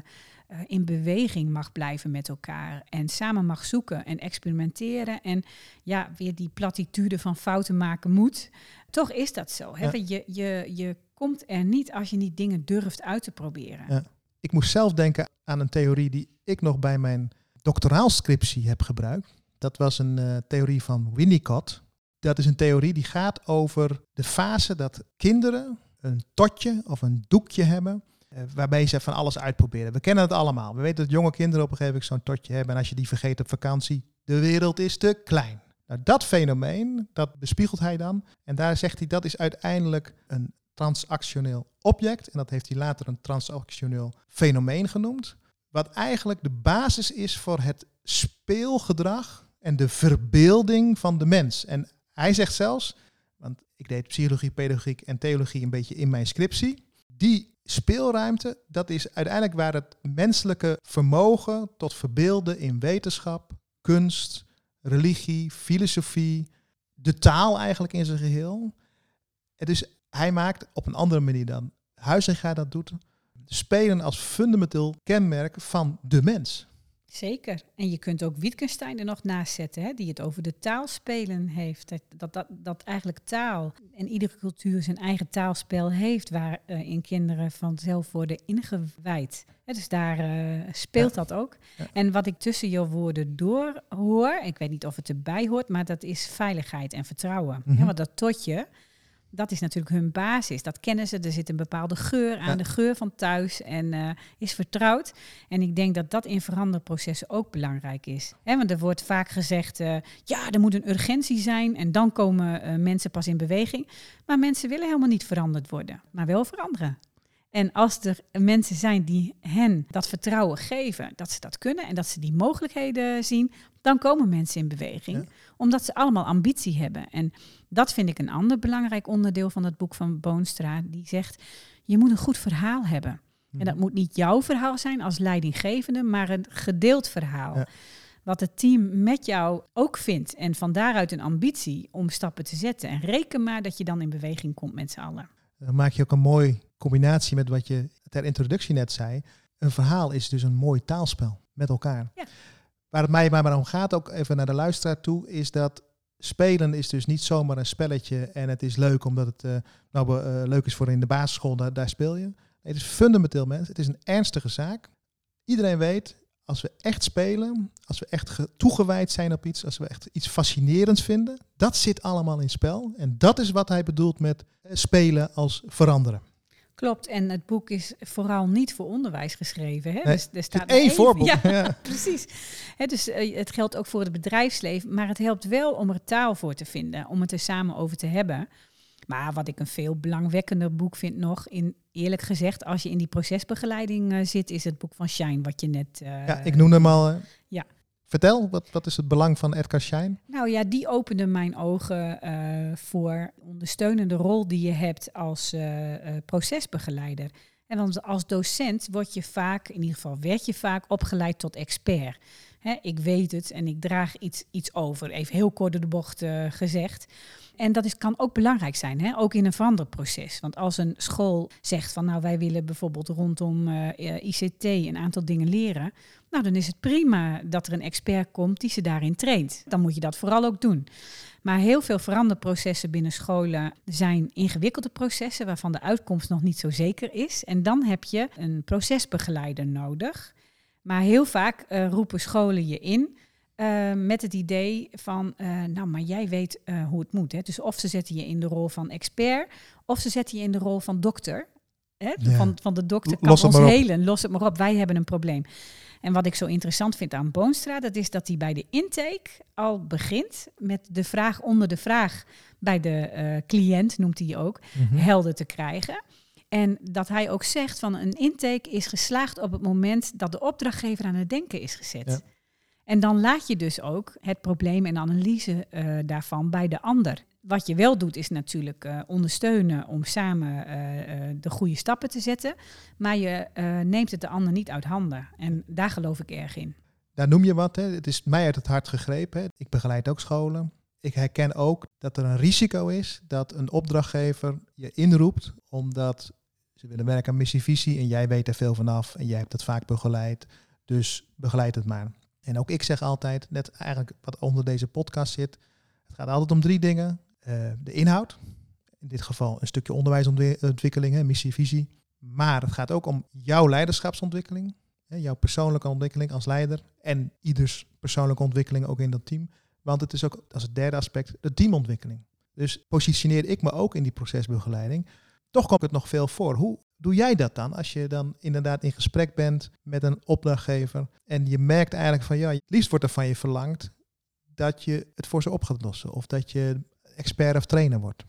in beweging mag blijven met elkaar en samen mag zoeken en experimenteren en ja, weer die platitude van fouten maken moet. Toch is dat zo. Hè? Ja. Je, je, je komt er niet als je niet dingen durft uit te proberen. Ja. Ik moest zelf denken aan een theorie die ik nog bij mijn doctoraalscriptie heb gebruikt. Dat was een uh, theorie van Winnicott. Dat is een theorie die gaat over de fase dat kinderen een totje of een doekje hebben. Uh, waarbij ze van alles uitproberen. We kennen het allemaal. We weten dat jonge kinderen op een gegeven moment zo'n totje hebben. En als je die vergeet op vakantie, de wereld is te klein. Nou, dat fenomeen, dat bespiegelt hij dan. En daar zegt hij, dat is uiteindelijk een transactioneel object. En dat heeft hij later een transactioneel fenomeen genoemd. Wat eigenlijk de basis is voor het speelgedrag en de verbeelding van de mens. En hij zegt zelfs, ik deed psychologie, pedagogiek en theologie een beetje in mijn scriptie. Die speelruimte, dat is uiteindelijk waar het menselijke vermogen tot verbeelden in wetenschap, kunst, religie, filosofie, de taal eigenlijk in zijn geheel. Dus hij maakt op een andere manier dan Huizinga dat doet, spelen als fundamenteel kenmerk van de mens. Zeker. En je kunt ook Wittgenstein er nog naast zetten, hè, die het over de taalspelen heeft. Dat, dat, dat, dat eigenlijk taal en iedere cultuur zijn eigen taalspel heeft, waarin uh, kinderen vanzelf worden ingewijd. Hè, dus daar uh, speelt ja. dat ook. Ja. En wat ik tussen je woorden door hoor, ik weet niet of het erbij hoort, maar dat is veiligheid en vertrouwen. Mm -hmm. ja, want dat totje, dat is natuurlijk hun basis. Dat kennen ze. Er zit een bepaalde geur aan, ja. de geur van thuis en uh, is vertrouwd. En ik denk dat dat in veranderprocessen ook belangrijk is. He, want er wordt vaak gezegd, uh, ja, er moet een urgentie zijn en dan komen uh, mensen pas in beweging. Maar mensen willen helemaal niet veranderd worden, maar wel veranderen. En als er mensen zijn die hen dat vertrouwen geven, dat ze dat kunnen en dat ze die mogelijkheden zien, dan komen mensen in beweging. Ja. Omdat ze allemaal ambitie hebben. En dat vind ik een ander belangrijk onderdeel van het boek van Boonstra. Die zegt, je moet een goed verhaal hebben. En dat moet niet jouw verhaal zijn als leidinggevende, maar een gedeeld verhaal. Ja. wat het team met jou ook vindt. En van daaruit een ambitie om stappen te zetten. En reken maar dat je dan in beweging komt met z'n allen. Dan maak je ook een mooie combinatie met wat je ter introductie net zei. Een verhaal is dus een mooi taalspel met elkaar. Ja. Waar het mij maar om gaat, ook even naar de luisteraar toe, is dat spelen is dus niet zomaar een spelletje en het is leuk omdat het uh, nou, uh, leuk is voor in de basisschool, daar, daar speel je. Het is fundamenteel mensen, het is een ernstige zaak. Iedereen weet, als we echt spelen, als we echt toegewijd zijn op iets, als we echt iets fascinerends vinden, dat zit allemaal in spel. En dat is wat hij bedoelt met eh, spelen als veranderen. Klopt, en het boek is vooral niet voor onderwijs geschreven. Hè? Nee, dus er staat één voorbeeld. Ja, Ja. precies. Hè, dus eh, het geldt ook voor het bedrijfsleven, maar het helpt wel om er taal voor te vinden, om het er samen over te hebben. Maar wat ik een veel belangwekkender boek vind nog, in, eerlijk gezegd, als je in die procesbegeleiding eh, zit, is het boek van Shine, wat je net... eh, ja, ik noemde hem al. Ja. Vertel, wat, wat is het belang van Edgar Schein? Nou ja, die opende mijn ogen eh, voor ondersteunende rol die je hebt als eh, eh, procesbegeleider. En dan als docent word je vaak, in ieder geval werd je vaak opgeleid tot expert. Ik weet het en ik draag iets, iets over, even heel kort door de bocht gezegd. En dat is, kan ook belangrijk zijn, hè? ook in een veranderproces. Want als een school zegt van nou wij willen bijvoorbeeld rondom eh, eh, ICT een aantal dingen leren. Nou dan is het prima dat er een expert komt die ze daarin traint. Dan moet je dat vooral ook doen. Maar heel veel veranderprocessen binnen scholen zijn ingewikkelde processen waarvan de uitkomst nog niet zo zeker is. En dan heb je een procesbegeleider nodig. Maar heel vaak eh, roepen scholen je in eh, met het idee van, eh, nou, maar jij weet eh, hoe het moet. Hè? Dus of ze zetten je in de rol van expert, of ze zetten je in de rol van dokter. Hè? Ja. Van, van de dokter kan ons helen, los het maar op, wij hebben een probleem. En wat ik zo interessant vind aan Boonstra, dat is dat hij bij de intake al begint met de vraag onder de vraag bij de cliënt, noemt hij ook, Mhm. helder te krijgen. En dat hij ook zegt van een intake is geslaagd op het moment dat de opdrachtgever aan het denken is gezet. Ja. En dan laat je dus ook het probleem en analyse eh, daarvan bij de ander. Wat je wel doet is natuurlijk eh, ondersteunen om samen eh, de goede stappen te zetten. Maar je neemt het de ander niet uit handen. En daar geloof ik erg in. Daar noem je wat. Hè. Het is mij uit het hart gegrepen. Hè. Ik begeleid ook scholen. Ik herken ook dat er een risico is dat een opdrachtgever je inroept omdat ze willen werken aan missie-visie en jij weet er veel vanaf en jij hebt het vaak begeleid. Dus begeleid het maar. En ook ik zeg altijd, net eigenlijk wat onder deze podcast zit, het gaat altijd om drie dingen. Eh, de inhoud, in dit geval een stukje onderwijsontwikkeling, hè, missie-visie. Maar het gaat ook om jouw leiderschapsontwikkeling, jouw persoonlijke ontwikkeling als leider en ieders persoonlijke ontwikkeling ook in dat team. Want het is ook als het derde aspect de teamontwikkeling. Dus positioneer ik me ook in die procesbegeleiding. Toch komt het nog veel voor. Hoe doe jij dat dan als je dan inderdaad in gesprek bent met een opdrachtgever en je merkt eigenlijk van ja, het liefst wordt er van je verlangd dat je het voor ze op gaat lossen of dat je expert of trainer wordt.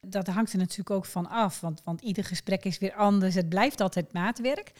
Dat hangt er natuurlijk ook van af, want, want ieder gesprek is weer anders. Het blijft altijd maatwerk.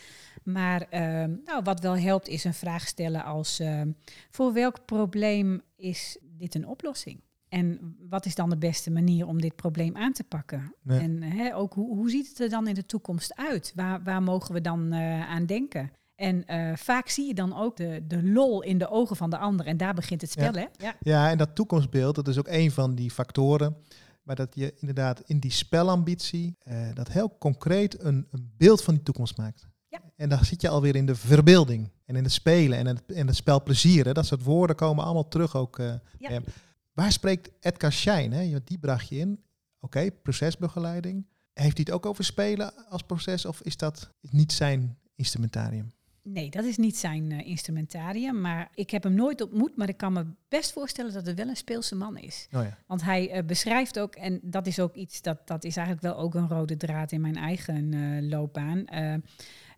Maar ehm, nou, wat wel helpt is een vraag stellen als ehm, voor welk probleem is dit een oplossing? En wat is dan de beste manier om dit probleem aan te pakken? Ja. En hè, ook hoe, hoe ziet het er dan in de toekomst uit? Waar, waar mogen we dan eh, aan denken? En eh, vaak zie je dan ook de, de lol in de ogen van de ander. En daar begint het spel, hè? Ja. Ja, en dat toekomstbeeld, dat is ook een van die factoren. Maar dat je inderdaad in die spelambitie, eh, dat heel concreet een, een beeld van die toekomst maakt. Ja. En dan zit je alweer in de verbeelding en in het spelen en het, en het spelplezier. Hè. Dat soort woorden komen allemaal terug ook. eh, Ja. Waar spreekt Edgar Schein? Hè? Want Die bracht je in. Oké, procesbegeleiding. Heeft hij het ook over spelen als proces of is dat niet zijn instrumentarium? Nee, dat is niet zijn eh, instrumentarium. Maar ik heb hem nooit ontmoet. Maar ik kan me best voorstellen dat het wel een speelse man is. Oh ja. Want hij eh, beschrijft ook, en dat is ook iets dat, dat is eigenlijk wel ook een rode draad in mijn eigen eh, loopbaan.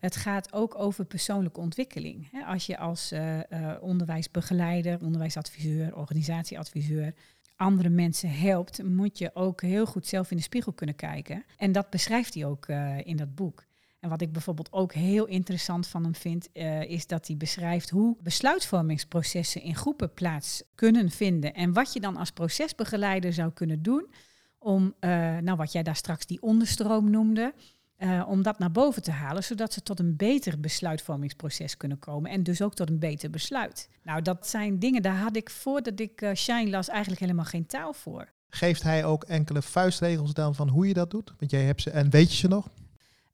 Het gaat ook over persoonlijke ontwikkeling. Als je als eh, eh, onderwijsbegeleider, onderwijsadviseur, organisatieadviseur andere mensen helpt, moet je ook heel goed zelf in de spiegel kunnen kijken. En dat beschrijft hij ook eh, in dat boek. En wat ik bijvoorbeeld ook heel interessant van hem vind, is dat hij beschrijft hoe besluitvormingsprocessen in groepen plaats kunnen vinden. En wat je dan als procesbegeleider zou kunnen doen om, nou wat jij daar straks die onderstroom noemde, Uh, om dat naar boven te halen, zodat ze tot een beter besluitvormingsproces kunnen komen en dus ook tot een beter besluit. Nou, dat zijn dingen, daar had ik voordat ik uh, Shine las eigenlijk helemaal geen taal voor. Geeft hij ook enkele vuistregels dan van hoe je dat doet? Want jij hebt ze en weet je ze nog?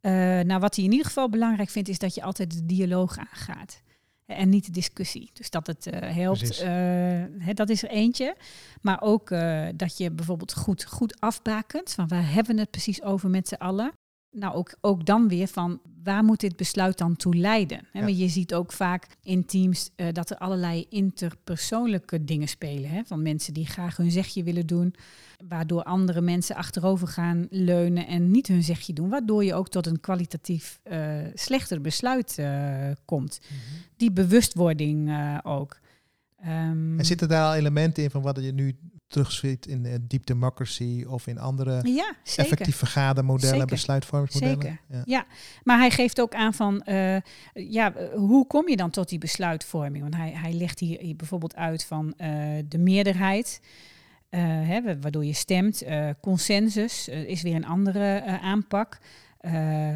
Uh, nou, wat hij in ieder geval belangrijk vindt, is dat je altijd de dialoog aangaat. En niet de discussie. Dus dat het uh, helpt. Uh, dat is er eentje. Maar ook uh, dat je bijvoorbeeld goed, goed afbakent. Van waar hebben we het precies over met z'n allen? Nou ook, ook dan weer van waar moet dit besluit dan toe leiden? He, Want je ziet ook vaak in teams uh, dat er allerlei interpersoonlijke dingen spelen. Hè? Van mensen die graag hun zegje willen doen, waardoor andere mensen achterover gaan leunen en niet hun zegje doen. Waardoor je ook tot een kwalitatief uh, slechter besluit uh, komt. Mm -hmm. Die bewustwording ook. Um, en zitten daar al elementen in van wat je nu terugziet in uh, Deep Democracy of in andere ja, effectief vergadermodellen, besluitvormingsmodellen? Zeker. Ja. ja. maar hij geeft ook aan van, uh, ja, hoe kom je dan tot die besluitvorming? Want hij, hij legt hier, hier bijvoorbeeld uit van uh, de meerderheid. Hè, waardoor je stemt. consensus is weer een andere aanpak.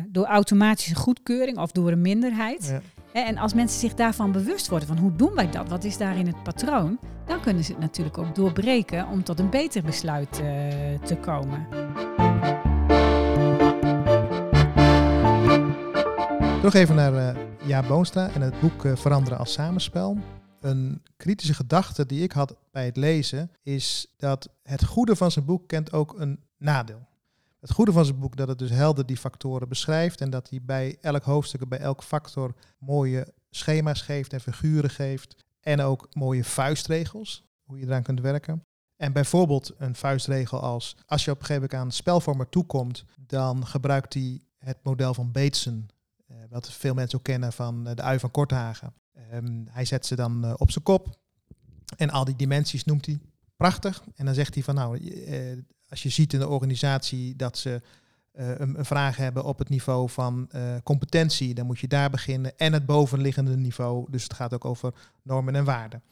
door automatische goedkeuring of door een minderheid. Ja. En als mensen zich daarvan bewust worden van hoe doen wij dat, wat is daarin het patroon, dan kunnen ze het natuurlijk ook doorbreken om tot een beter besluit uh, te komen. Nog even naar uh, Ja Boonstra en het boek uh, Veranderen als samenspel. Een kritische gedachte die ik had bij het lezen is dat het goede van zijn boek kent ook een nadeel. Het goede van zijn boek dat het dus helder die factoren beschrijft en dat hij bij elk hoofdstuk, bij elk factor mooie schema's geeft en figuren geeft en ook mooie vuistregels, hoe je eraan kunt werken. En bijvoorbeeld een vuistregel als als je op een gegeven moment aan spelvormer toekomt, dan gebruikt hij het model van Bateson, eh, wat veel mensen ook kennen van de ui van Korthagen. Um, hij zet ze dan uh, op zijn kop en al die dimensies noemt hij prachtig. En dan zegt hij van nou, als je ziet in de organisatie dat ze uh, een, een, vraag hebben op het niveau van uh, competentie, dan moet je daar beginnen. En het bovenliggende niveau, dus het gaat ook over normen en waarden.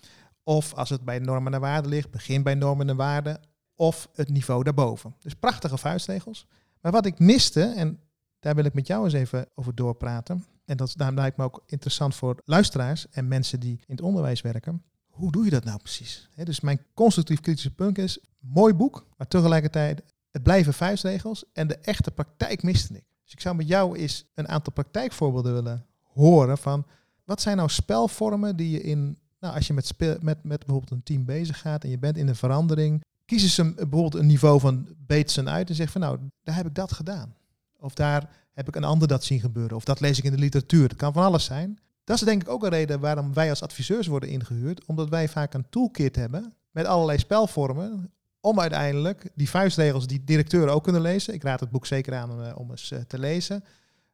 Of als het bij normen en waarden ligt, begin bij normen en waarden. Of het niveau daarboven. Dus prachtige vuistregels. Maar wat ik miste, en daar wil ik met jou eens even over doorpraten. En dat daarom lijkt me ook interessant voor luisteraars en mensen die in het onderwijs werken hoe doe je dat nou precies? Dus mijn constructief kritische punt is, mooi boek, maar tegelijkertijd, het blijven vuistregels en de echte praktijk miste ik. Dus ik zou met jou eens een aantal praktijkvoorbeelden willen horen van, wat zijn nou spelvormen die je in, nou als je met, met, met bijvoorbeeld een team bezig gaat en je bent in een verandering, kiezen ze bijvoorbeeld een niveau van Bateson uit en zeggen van, nou, daar heb ik dat gedaan. Of daar heb ik een ander dat zien gebeuren. Of dat lees ik in de literatuur. Het kan van alles zijn. Dat is denk ik ook een reden waarom wij als adviseurs worden ingehuurd. Omdat wij vaak een toolkit hebben met allerlei spelvormen. Om uiteindelijk die vuistregels die directeuren ook kunnen lezen. Ik raad het boek zeker aan uh, om eens uh, te lezen.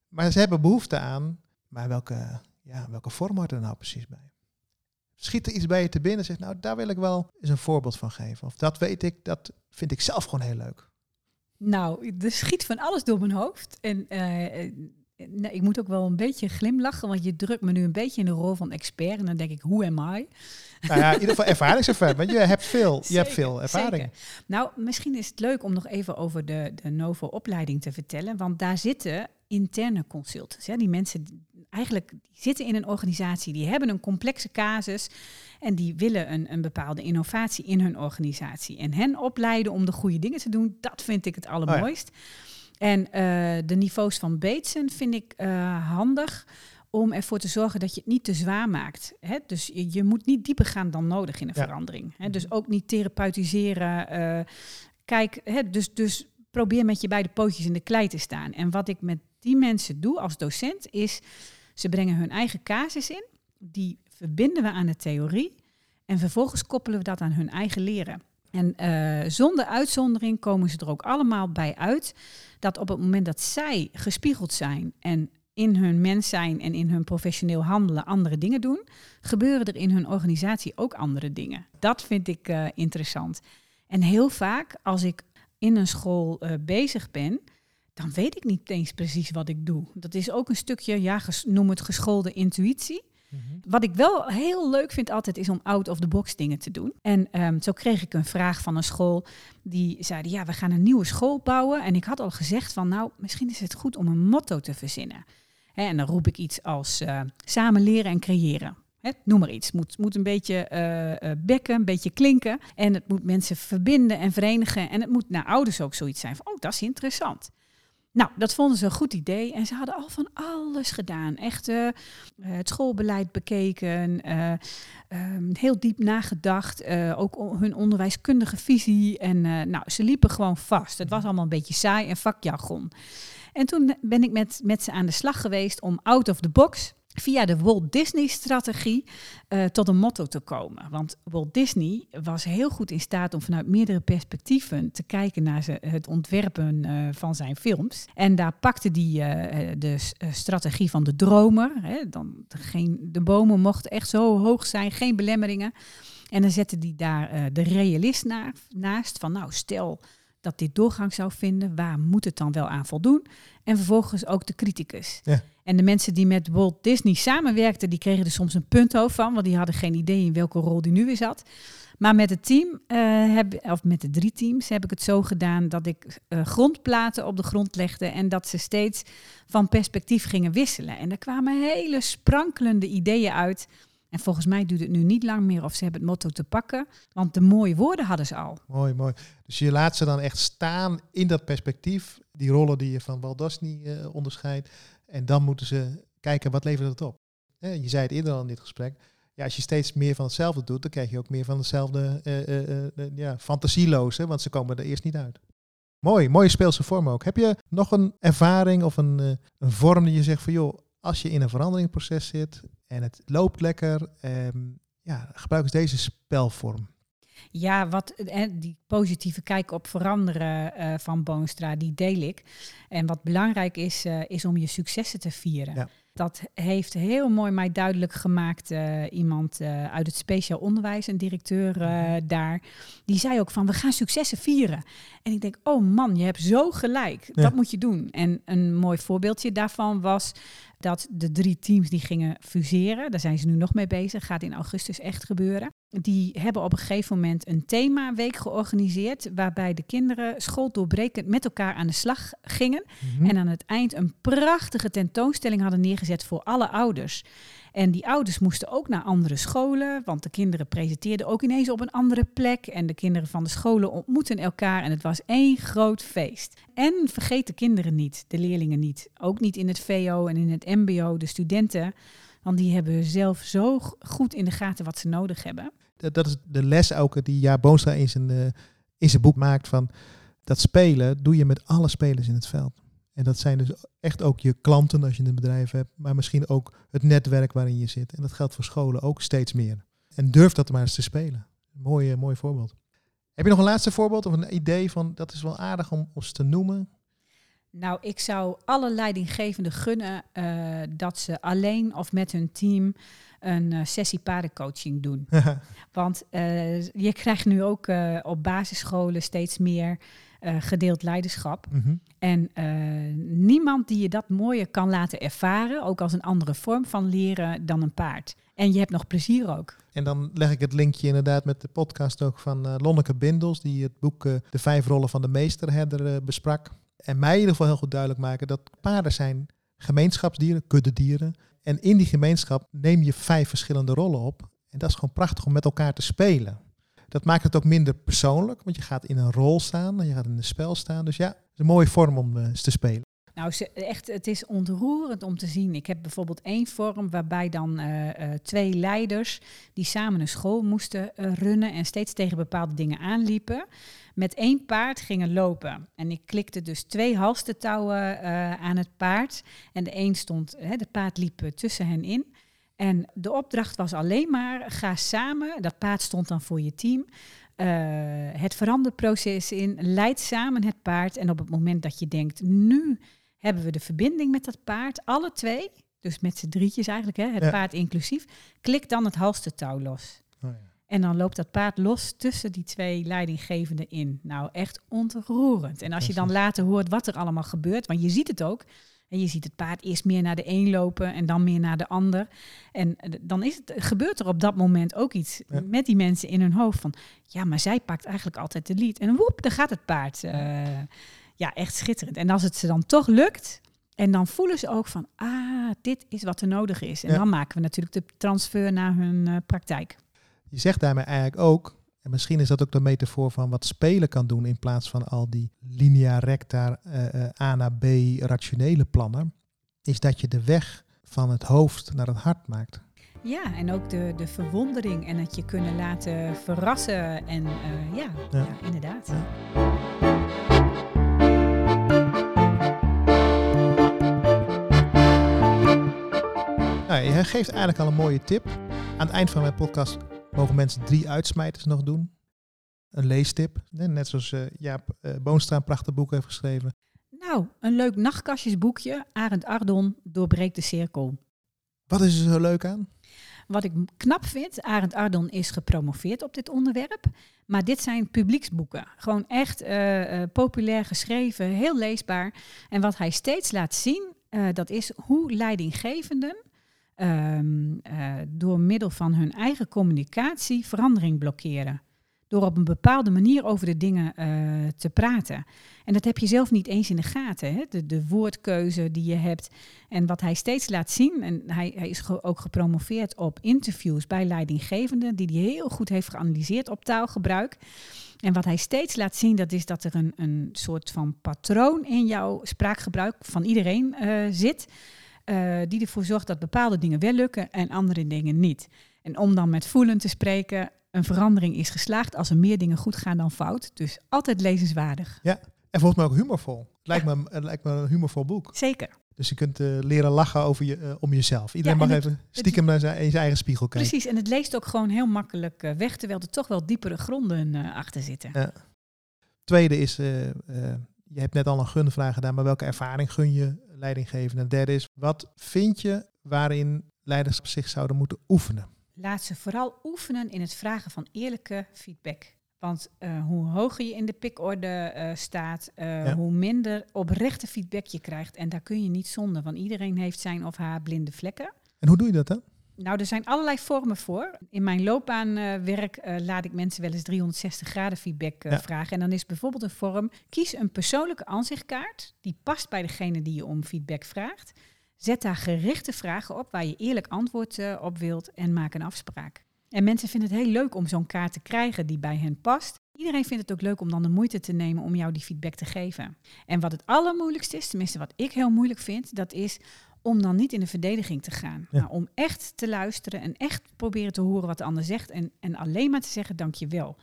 Maar ze hebben behoefte aan, maar welke, ja, welke vorm hoort er nou precies bij? Schiet er iets bij je te binnen en zegt, nou daar wil ik wel eens een voorbeeld van geven. Of dat weet ik, dat vind ik zelf gewoon heel leuk. Nou, er schiet van alles door mijn hoofd. En uh, Nee, ik moet ook wel een beetje glimlachen, want je drukt me nu een beetje in de rol van expert. En dan denk ik, hoe am I? Nou ja, in ieder geval ervaringservaring, want je hebt veel, je hebt veel ervaring. Zeker. Nou, misschien is het leuk om nog even over de, de Novo-opleiding te vertellen. Want daar zitten interne consultants. Ja, die mensen eigenlijk die zitten in een organisatie, die hebben een complexe casus en die willen een, een bepaalde innovatie in hun organisatie. En hen opleiden om de goede dingen te doen, dat vind ik het allermooist. Oh ja. En uh, de niveaus van Bateson vind ik uh, handig om ervoor te zorgen dat je het niet te zwaar maakt. Hè? Dus je, je, moet niet dieper gaan dan nodig in een ja. verandering. Hè? Dus ook niet therapeutiseren. Uh, kijk, hè? Dus, dus probeer met je beide pootjes in de klei te staan. En wat ik met die mensen doe als docent is, ze brengen hun eigen casus in. Die verbinden we aan de theorie. En vervolgens koppelen we dat aan hun eigen leren. En uh, zonder uitzondering komen ze er ook allemaal bij uit dat op het moment dat zij gespiegeld zijn en in hun mens zijn en in hun professioneel handelen andere dingen doen, gebeuren er in hun organisatie ook andere dingen. Dat vind ik uh, interessant. En heel vaak als ik in een school uh, bezig ben, dan weet ik niet eens precies wat ik doe. Dat is ook een stukje, ja, noem het geschoolde intuïtie. Wat ik wel heel leuk vind altijd is om out of the box dingen te doen. En ehm, zo kreeg ik een vraag van een school die zeiden ja we gaan een nieuwe school bouwen. En ik had al gezegd van nou misschien is het goed om een motto te verzinnen. En dan roep ik iets als uh, samen leren en creëren. Noem maar iets. Moet, moet een beetje uh, bekken, een beetje klinken. En het moet mensen verbinden en verenigen. En het moet naar ouders ook zoiets zijn van, oh, dat is interessant. Nou, dat vonden ze een goed idee. En ze hadden al van alles gedaan. Echt uh, het schoolbeleid bekeken. Uh, um, heel diep nagedacht. Ook hun onderwijskundige visie. En nou, ze liepen gewoon vast. Het was allemaal een beetje saai en vakjargon. En toen ben ik met, met ze aan de slag geweest om out of the box via de Walt Disney-strategie uh, tot een motto te komen. Want Walt Disney was heel goed in staat om vanuit meerdere perspectieven te kijken naar het ontwerpen uh, van zijn films. En daar pakte hij uh, de strategie van de dromer. Hè, dan, geen, de bomen mochten echt zo hoog zijn, geen belemmeringen. En dan zette hij daar de realist na, naast. Van nou, stel dat dit doorgang zou vinden, waar moet het dan wel aan voldoen? En vervolgens ook de criticus. Ja. En de mensen die met Walt Disney samenwerkten, die kregen er soms een punthoofd van, want die hadden geen idee in welke rol die nu weer zat. Maar met het team, uh, heb, of met de drie teams, heb ik het zo gedaan dat ik uh, grondplaten op de grond legde en dat ze steeds van perspectief gingen wisselen. En er kwamen hele sprankelende ideeën uit. En volgens mij duurt het nu niet lang meer of ze hebben het motto te pakken, want de mooie woorden hadden ze al. Mooi, mooi. Dus je laat ze dan echt staan in dat perspectief, die rollen die je van Walt Disney uh, onderscheidt. En dan moeten ze kijken, wat levert het op? Je zei het eerder al in dit gesprek. Ja, als je steeds meer van hetzelfde doet, dan krijg je ook meer van hetzelfde uh, uh, ja, fantasieloze, want ze komen er eerst niet uit. Mooi, mooie speelse vorm ook. Heb je nog een ervaring of een, een vorm die je zegt van joh, als je in een veranderingproces zit en het loopt lekker, um, ja, gebruik eens deze spelvorm. Ja, wat, eh, die positieve kijk op veranderen uh, van Boonstra, die deel ik. En wat belangrijk is, uh, is om je successen te vieren. Ja. Dat heeft heel mooi mij duidelijk gemaakt. Uh, iemand uit het speciaal onderwijs, een directeur mhm. daar. Die zei ook van, we gaan successen vieren. En ik denk, oh man, je hebt zo gelijk. Ja. Dat moet je doen. En een mooi voorbeeldje daarvan was dat de drie teams die gingen fuseren, daar zijn ze nu nog mee bezig, gaat in augustus echt gebeuren. Die hebben op een gegeven moment een themaweek georganiseerd, waarbij de kinderen schooldoorbrekend met elkaar aan de slag gingen. Mhm. En aan het eind een prachtige tentoonstelling hadden neergezet voor alle ouders. En die ouders moesten ook naar andere scholen, want de kinderen presenteerden ook ineens op een andere plek. En de kinderen van de scholen ontmoeten elkaar en het was één groot feest. En vergeet de kinderen niet, de leerlingen niet. Ook niet in het VO en in het MBO, de studenten. Want die hebben zelf zo goed in de gaten wat ze nodig hebben. Dat is de les ook die Ja Boonstra in zijn, uh, in zijn boek maakt van dat spelen doe je met alle spelers in het veld. En dat zijn dus echt ook je klanten als je een bedrijf hebt, maar misschien ook het netwerk waarin je zit. En dat geldt voor scholen ook steeds meer. En durf dat maar eens te spelen. Mooi, mooi voorbeeld. Heb je nog een laatste voorbeeld of een idee van dat is wel aardig om ons te noemen? Nou, ik zou alle leidinggevenden gunnen uh, dat ze alleen of met hun team een uh, sessie paardencoaching doen. Want uh, je krijgt nu ook op basisscholen steeds meer uh, gedeeld leiderschap. Mhm. En uh, niemand die je dat mooier kan laten ervaren, ook als een andere vorm van leren, dan een paard. En je hebt nog plezier ook. En dan leg ik het linkje inderdaad met de podcast ook van uh, Lonneke Bindels, die het boek De Vijf Rollen van de Meesterherder besprak. En mij in ieder geval heel goed duidelijk maken dat paarden zijn gemeenschapsdieren, kuddedieren. En in die gemeenschap neem je vijf verschillende rollen op. En dat is gewoon prachtig om met elkaar te spelen. Dat maakt het ook minder persoonlijk, want je gaat in een rol staan en je gaat in een spel staan. Dus ja, is een mooie vorm om uh, te spelen. Nou, echt, het is ontroerend om te zien. Ik heb bijvoorbeeld één vorm waarbij dan uh, uh, twee leiders die samen een school moesten runnen en steeds tegen bepaalde dingen aanliepen, met één paard gingen lopen. En ik klikte dus twee halstentouwen aan het paard en de een stond, hè, de paard liep tussen hen in. En de opdracht was alleen maar, ga samen, dat paard stond dan voor je team, uh, het veranderproces in, leid samen het paard. En op het moment dat je denkt, nu hebben we de verbinding met dat paard, alle twee, dus met z'n drietjes eigenlijk, hè, het paard inclusief, klik dan het halstentouw los. Oh ja. En dan loopt dat paard los tussen die twee leidinggevenden in. Nou, echt ontroerend. En als je dan later hoort wat er allemaal gebeurt, want je ziet het ook, En je ziet het paard eerst meer naar de een lopen en dan meer naar de ander. En eh, dan is het, gebeurt er op dat moment ook iets Ja. met die mensen in hun hoofd van, ja, maar zij pakt eigenlijk altijd de lead. En woep, daar gaat het paard. Eh, ja, echt schitterend. En als het ze dan toch lukt, en dan voelen ze ook van, ah, dit is wat er nodig is. En Ja. dan maken we natuurlijk de transfer naar hun eh, praktijk. Je zegt daarmee eigenlijk ook, en misschien is dat ook de metafoor van wat spelen kan doen in plaats van al die linea recta eh, eh, A naar B rationele plannen, is dat je de weg van het hoofd naar het hart maakt. Ja, en ook de, de verwondering en het je kunnen laten verrassen. En eh, ja, Ja. ja. inderdaad. Ja. Nou, je geeft eigenlijk al een mooie tip. Aan het eind van mijn podcast mogen mensen drie uitsmijters nog doen. Een leestip, net zoals eh, Jaap eh, Boonstra een prachtig boek heeft geschreven. Nou, een leuk nachtkastjesboekje. Arend Ardon doorbreekt de cirkel. Wat is er zo leuk aan? Wat ik knap vind, Arend Ardon is gepromoveerd op dit onderwerp. Maar dit zijn publieksboeken. Gewoon echt eh, populair geschreven, heel leesbaar. En wat hij steeds laat zien, dat is hoe leidinggevenden ehm, eh, door middel van hun eigen communicatie verandering blokkeren. Door op een bepaalde manier over de dingen eh, te praten. En dat heb je zelf niet eens in de gaten. Hè? De, de woordkeuze die je hebt. En wat hij steeds laat zien, en hij, hij is ook gepromoveerd op interviews bij leidinggevenden, die hij heel goed heeft geanalyseerd op taalgebruik. En wat hij steeds laat zien, dat is dat er een, een soort van patroon in jouw spraakgebruik van iedereen eh, zit. Eh, die ervoor zorgt dat bepaalde dingen wel lukken en andere dingen niet. En om dan met voelen te spreken, een verandering is geslaagd als er meer dingen goed gaan dan fout. Dus altijd lezenswaardig. En volgens mij ook humorvol. Het lijkt, me, het lijkt me een humorvol boek. Zeker. Dus je kunt eh, leren lachen over je, eh, om jezelf. Iedereen Ja, mag en het- even stiekem naar zijn, in zijn eigen spiegel kijken. Precies, en het leest ook gewoon heel makkelijk weg, terwijl er toch wel diepere gronden achter zitten. Ja. Tweede is, je hebt net al een gunvraag gedaan, maar welke ervaring gun je leidinggevende? En derde is, wat vind je waarin leiders zich zouden moeten oefenen? Laat ze vooral oefenen in het vragen van eerlijke feedback. Want eh, hoe hoger je in de pikorde eh, staat, eh, Ja. hoe minder oprechte feedback je krijgt. En daar kun je niet zonder, want iedereen heeft zijn of haar blinde vlekken. En hoe doe je dat dan? Nou, er zijn allerlei vormen voor. In mijn loopbaanwerk eh laat ik mensen wel eens 360 graden feedback eh, Ja. vragen. En dan is bijvoorbeeld een vorm, kies een persoonlijke aanzichtkaart die past bij degene die je om feedback vraagt. Zet daar gerichte vragen op waar je eerlijk antwoord eh, op wilt en maak een afspraak. En mensen vinden het heel leuk om zo'n kaart te krijgen die bij hen past. Iedereen vindt het ook leuk om dan de moeite te nemen om jou die feedback te geven. En wat het allermoeilijkste is, tenminste wat ik heel moeilijk vind, dat is om dan niet in de verdediging te gaan. Ja. Maar om echt te luisteren en echt proberen te horen wat de ander zegt en, en alleen maar te zeggen dankjewel.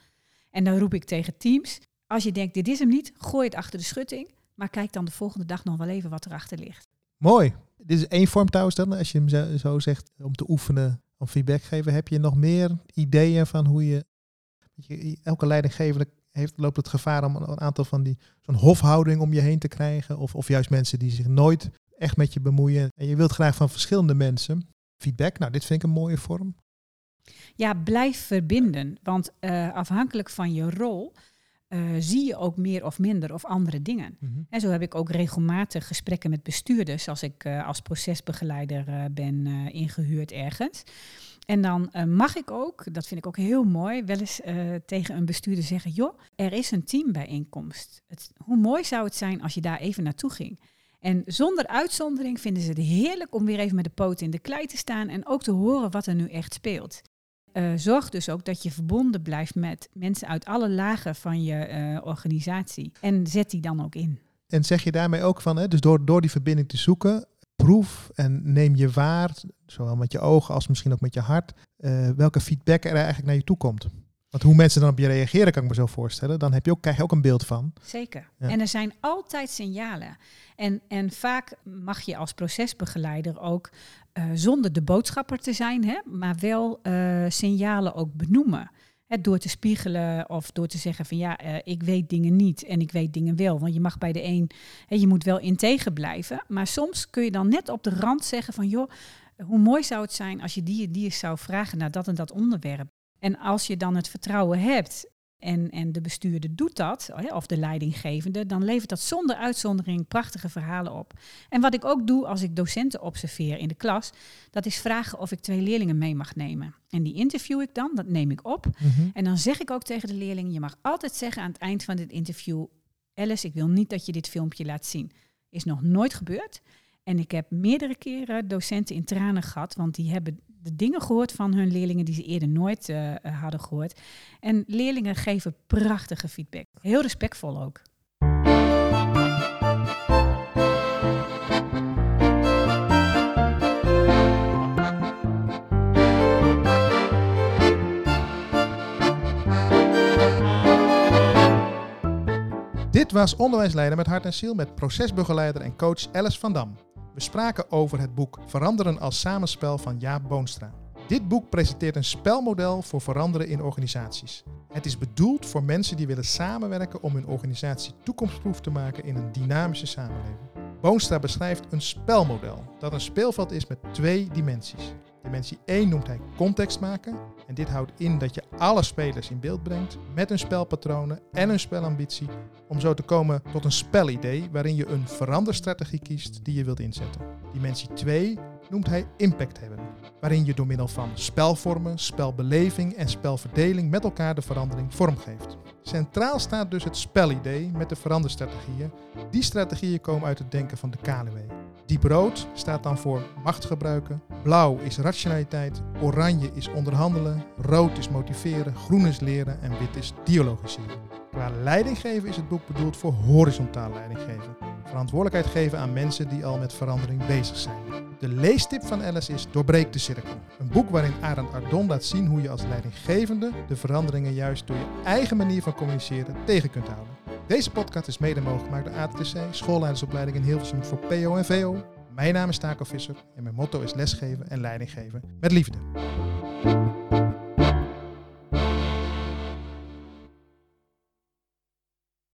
En dan roep ik tegen teams, als je denkt dit is hem niet, gooi het achter de schutting. Maar kijk dan de volgende dag nog wel even wat erachter ligt. Mooi. Dit is één vorm trouwens dan, als je hem zo, zegt, om te oefenen, om feedback te geven. Heb je nog meer ideeën van hoe je, je elke leidinggevende heeft, loopt het gevaar om een aantal van die, zo'n hofhouding om je heen te krijgen. Of, of juist mensen die zich nooit echt met je bemoeien. En je wilt graag van verschillende mensen feedback. Nou, dit vind ik een mooie vorm. Ja, blijf verbinden. Want eh, afhankelijk van je rol eh, zie je ook meer of minder of andere dingen. En zo heb ik ook regelmatig gesprekken met bestuurders als ik eh, als procesbegeleider ben eh, ingehuurd ergens. En dan mag ik ook, dat vind ik ook heel mooi, wel eens tegen een bestuurder zeggen: joh, er is een teambijeenkomst. Het, hoe mooi zou het zijn als je daar even naartoe ging? En zonder uitzondering vinden ze het heerlijk om weer even met de poot in de klei te staan en ook te horen wat er nu echt speelt. Eh, zorg dus ook dat je verbonden blijft met mensen uit alle lagen van je eh, organisatie. En zet die dan ook in. En zeg je daarmee ook van, hè, dus door, door die verbinding te zoeken, proef en neem je waar, zowel met je ogen als misschien ook met je hart, eh, welke feedback er eigenlijk naar je toe komt. Want hoe mensen dan op je reageren, kan ik me zo voorstellen. Dan heb je ook, krijg je ook een beeld van. Zeker. Ja. En er zijn altijd signalen. En, en vaak mag je als procesbegeleider ook, eh, zonder de boodschapper te zijn, hè, maar wel eh, signalen ook benoemen. Hè, door te spiegelen of door te zeggen van ja, eh, ik weet dingen niet en ik weet dingen wel. Want je mag bij de een, hè, je moet wel integer blijven. Maar soms kun je dan net op de rand zeggen van joh, hoe mooi zou het zijn als je die en die zou vragen naar dat en dat onderwerp. En als je dan het vertrouwen hebt en, en de bestuurder doet dat, of de leidinggevende, dan levert dat zonder uitzondering prachtige verhalen op. En wat ik ook doe als ik docenten observeer in de klas, dat is vragen of ik twee leerlingen mee mag nemen. En die interview ik dan, dat neem ik op. Mhm. En dan zeg ik ook tegen de leerlingen, je mag altijd zeggen aan het eind van dit interview, Alice, ik wil niet dat je dit filmpje laat zien. Is nog nooit gebeurd. En ik heb meerdere keren docenten in tranen gehad, want die hebben de dingen gehoord van hun leerlingen die ze eerder nooit eh, hadden gehoord. En leerlingen geven prachtige feedback. Heel respectvol ook. Dit was Onderwijsleider met Hart en Ziel met procesbegeleider en coach Alice van Dam. We spraken over het boek Veranderen als samenspel van Jaap Boonstra. Dit boek presenteert een spelmodel voor veranderen in organisaties. Het is bedoeld voor mensen die willen samenwerken om hun organisatie toekomstproof te maken in een dynamische samenleving. Boonstra beschrijft een spelmodel dat een speelveld is met twee dimensies. Dimensie 1 noemt hij context maken. En dit houdt in dat je alle spelers in beeld brengt met hun spelpatronen en hun spelambitie. Om zo te komen tot een spelidee waarin je een veranderstrategie kiest die je wilt inzetten. Dimensie 2 noemt hij impact hebben. Waarin je door middel van spelvormen, spelbeleving en spelverdeling met elkaar de verandering vormgeeft. Centraal staat dus het spelidee met de veranderstrategieën. Die strategieën komen uit het denken van de KLW. Diep rood staat dan voor macht gebruiken. Blauw is rationaliteit. Oranje is onderhandelen. Rood is motiveren. Groen is leren. En wit is dialogiseren. Qua leidinggeven is het boek bedoeld voor horizontaal leidinggeven. Verantwoordelijkheid geven aan mensen die al met verandering bezig zijn. De leestip van Alice is Doorbreek de Cirkel. Een boek waarin Arend Ardon laat zien hoe je als leidinggevende de veranderingen juist door je eigen manier van communiceren tegen kunt houden. Deze podcast is mede mogelijk gemaakt door ATTC, schoolleidersopleiding in Hilversum voor PO en VO. Mijn naam is Taco Visser en mijn motto is lesgeven en leidinggeven met liefde.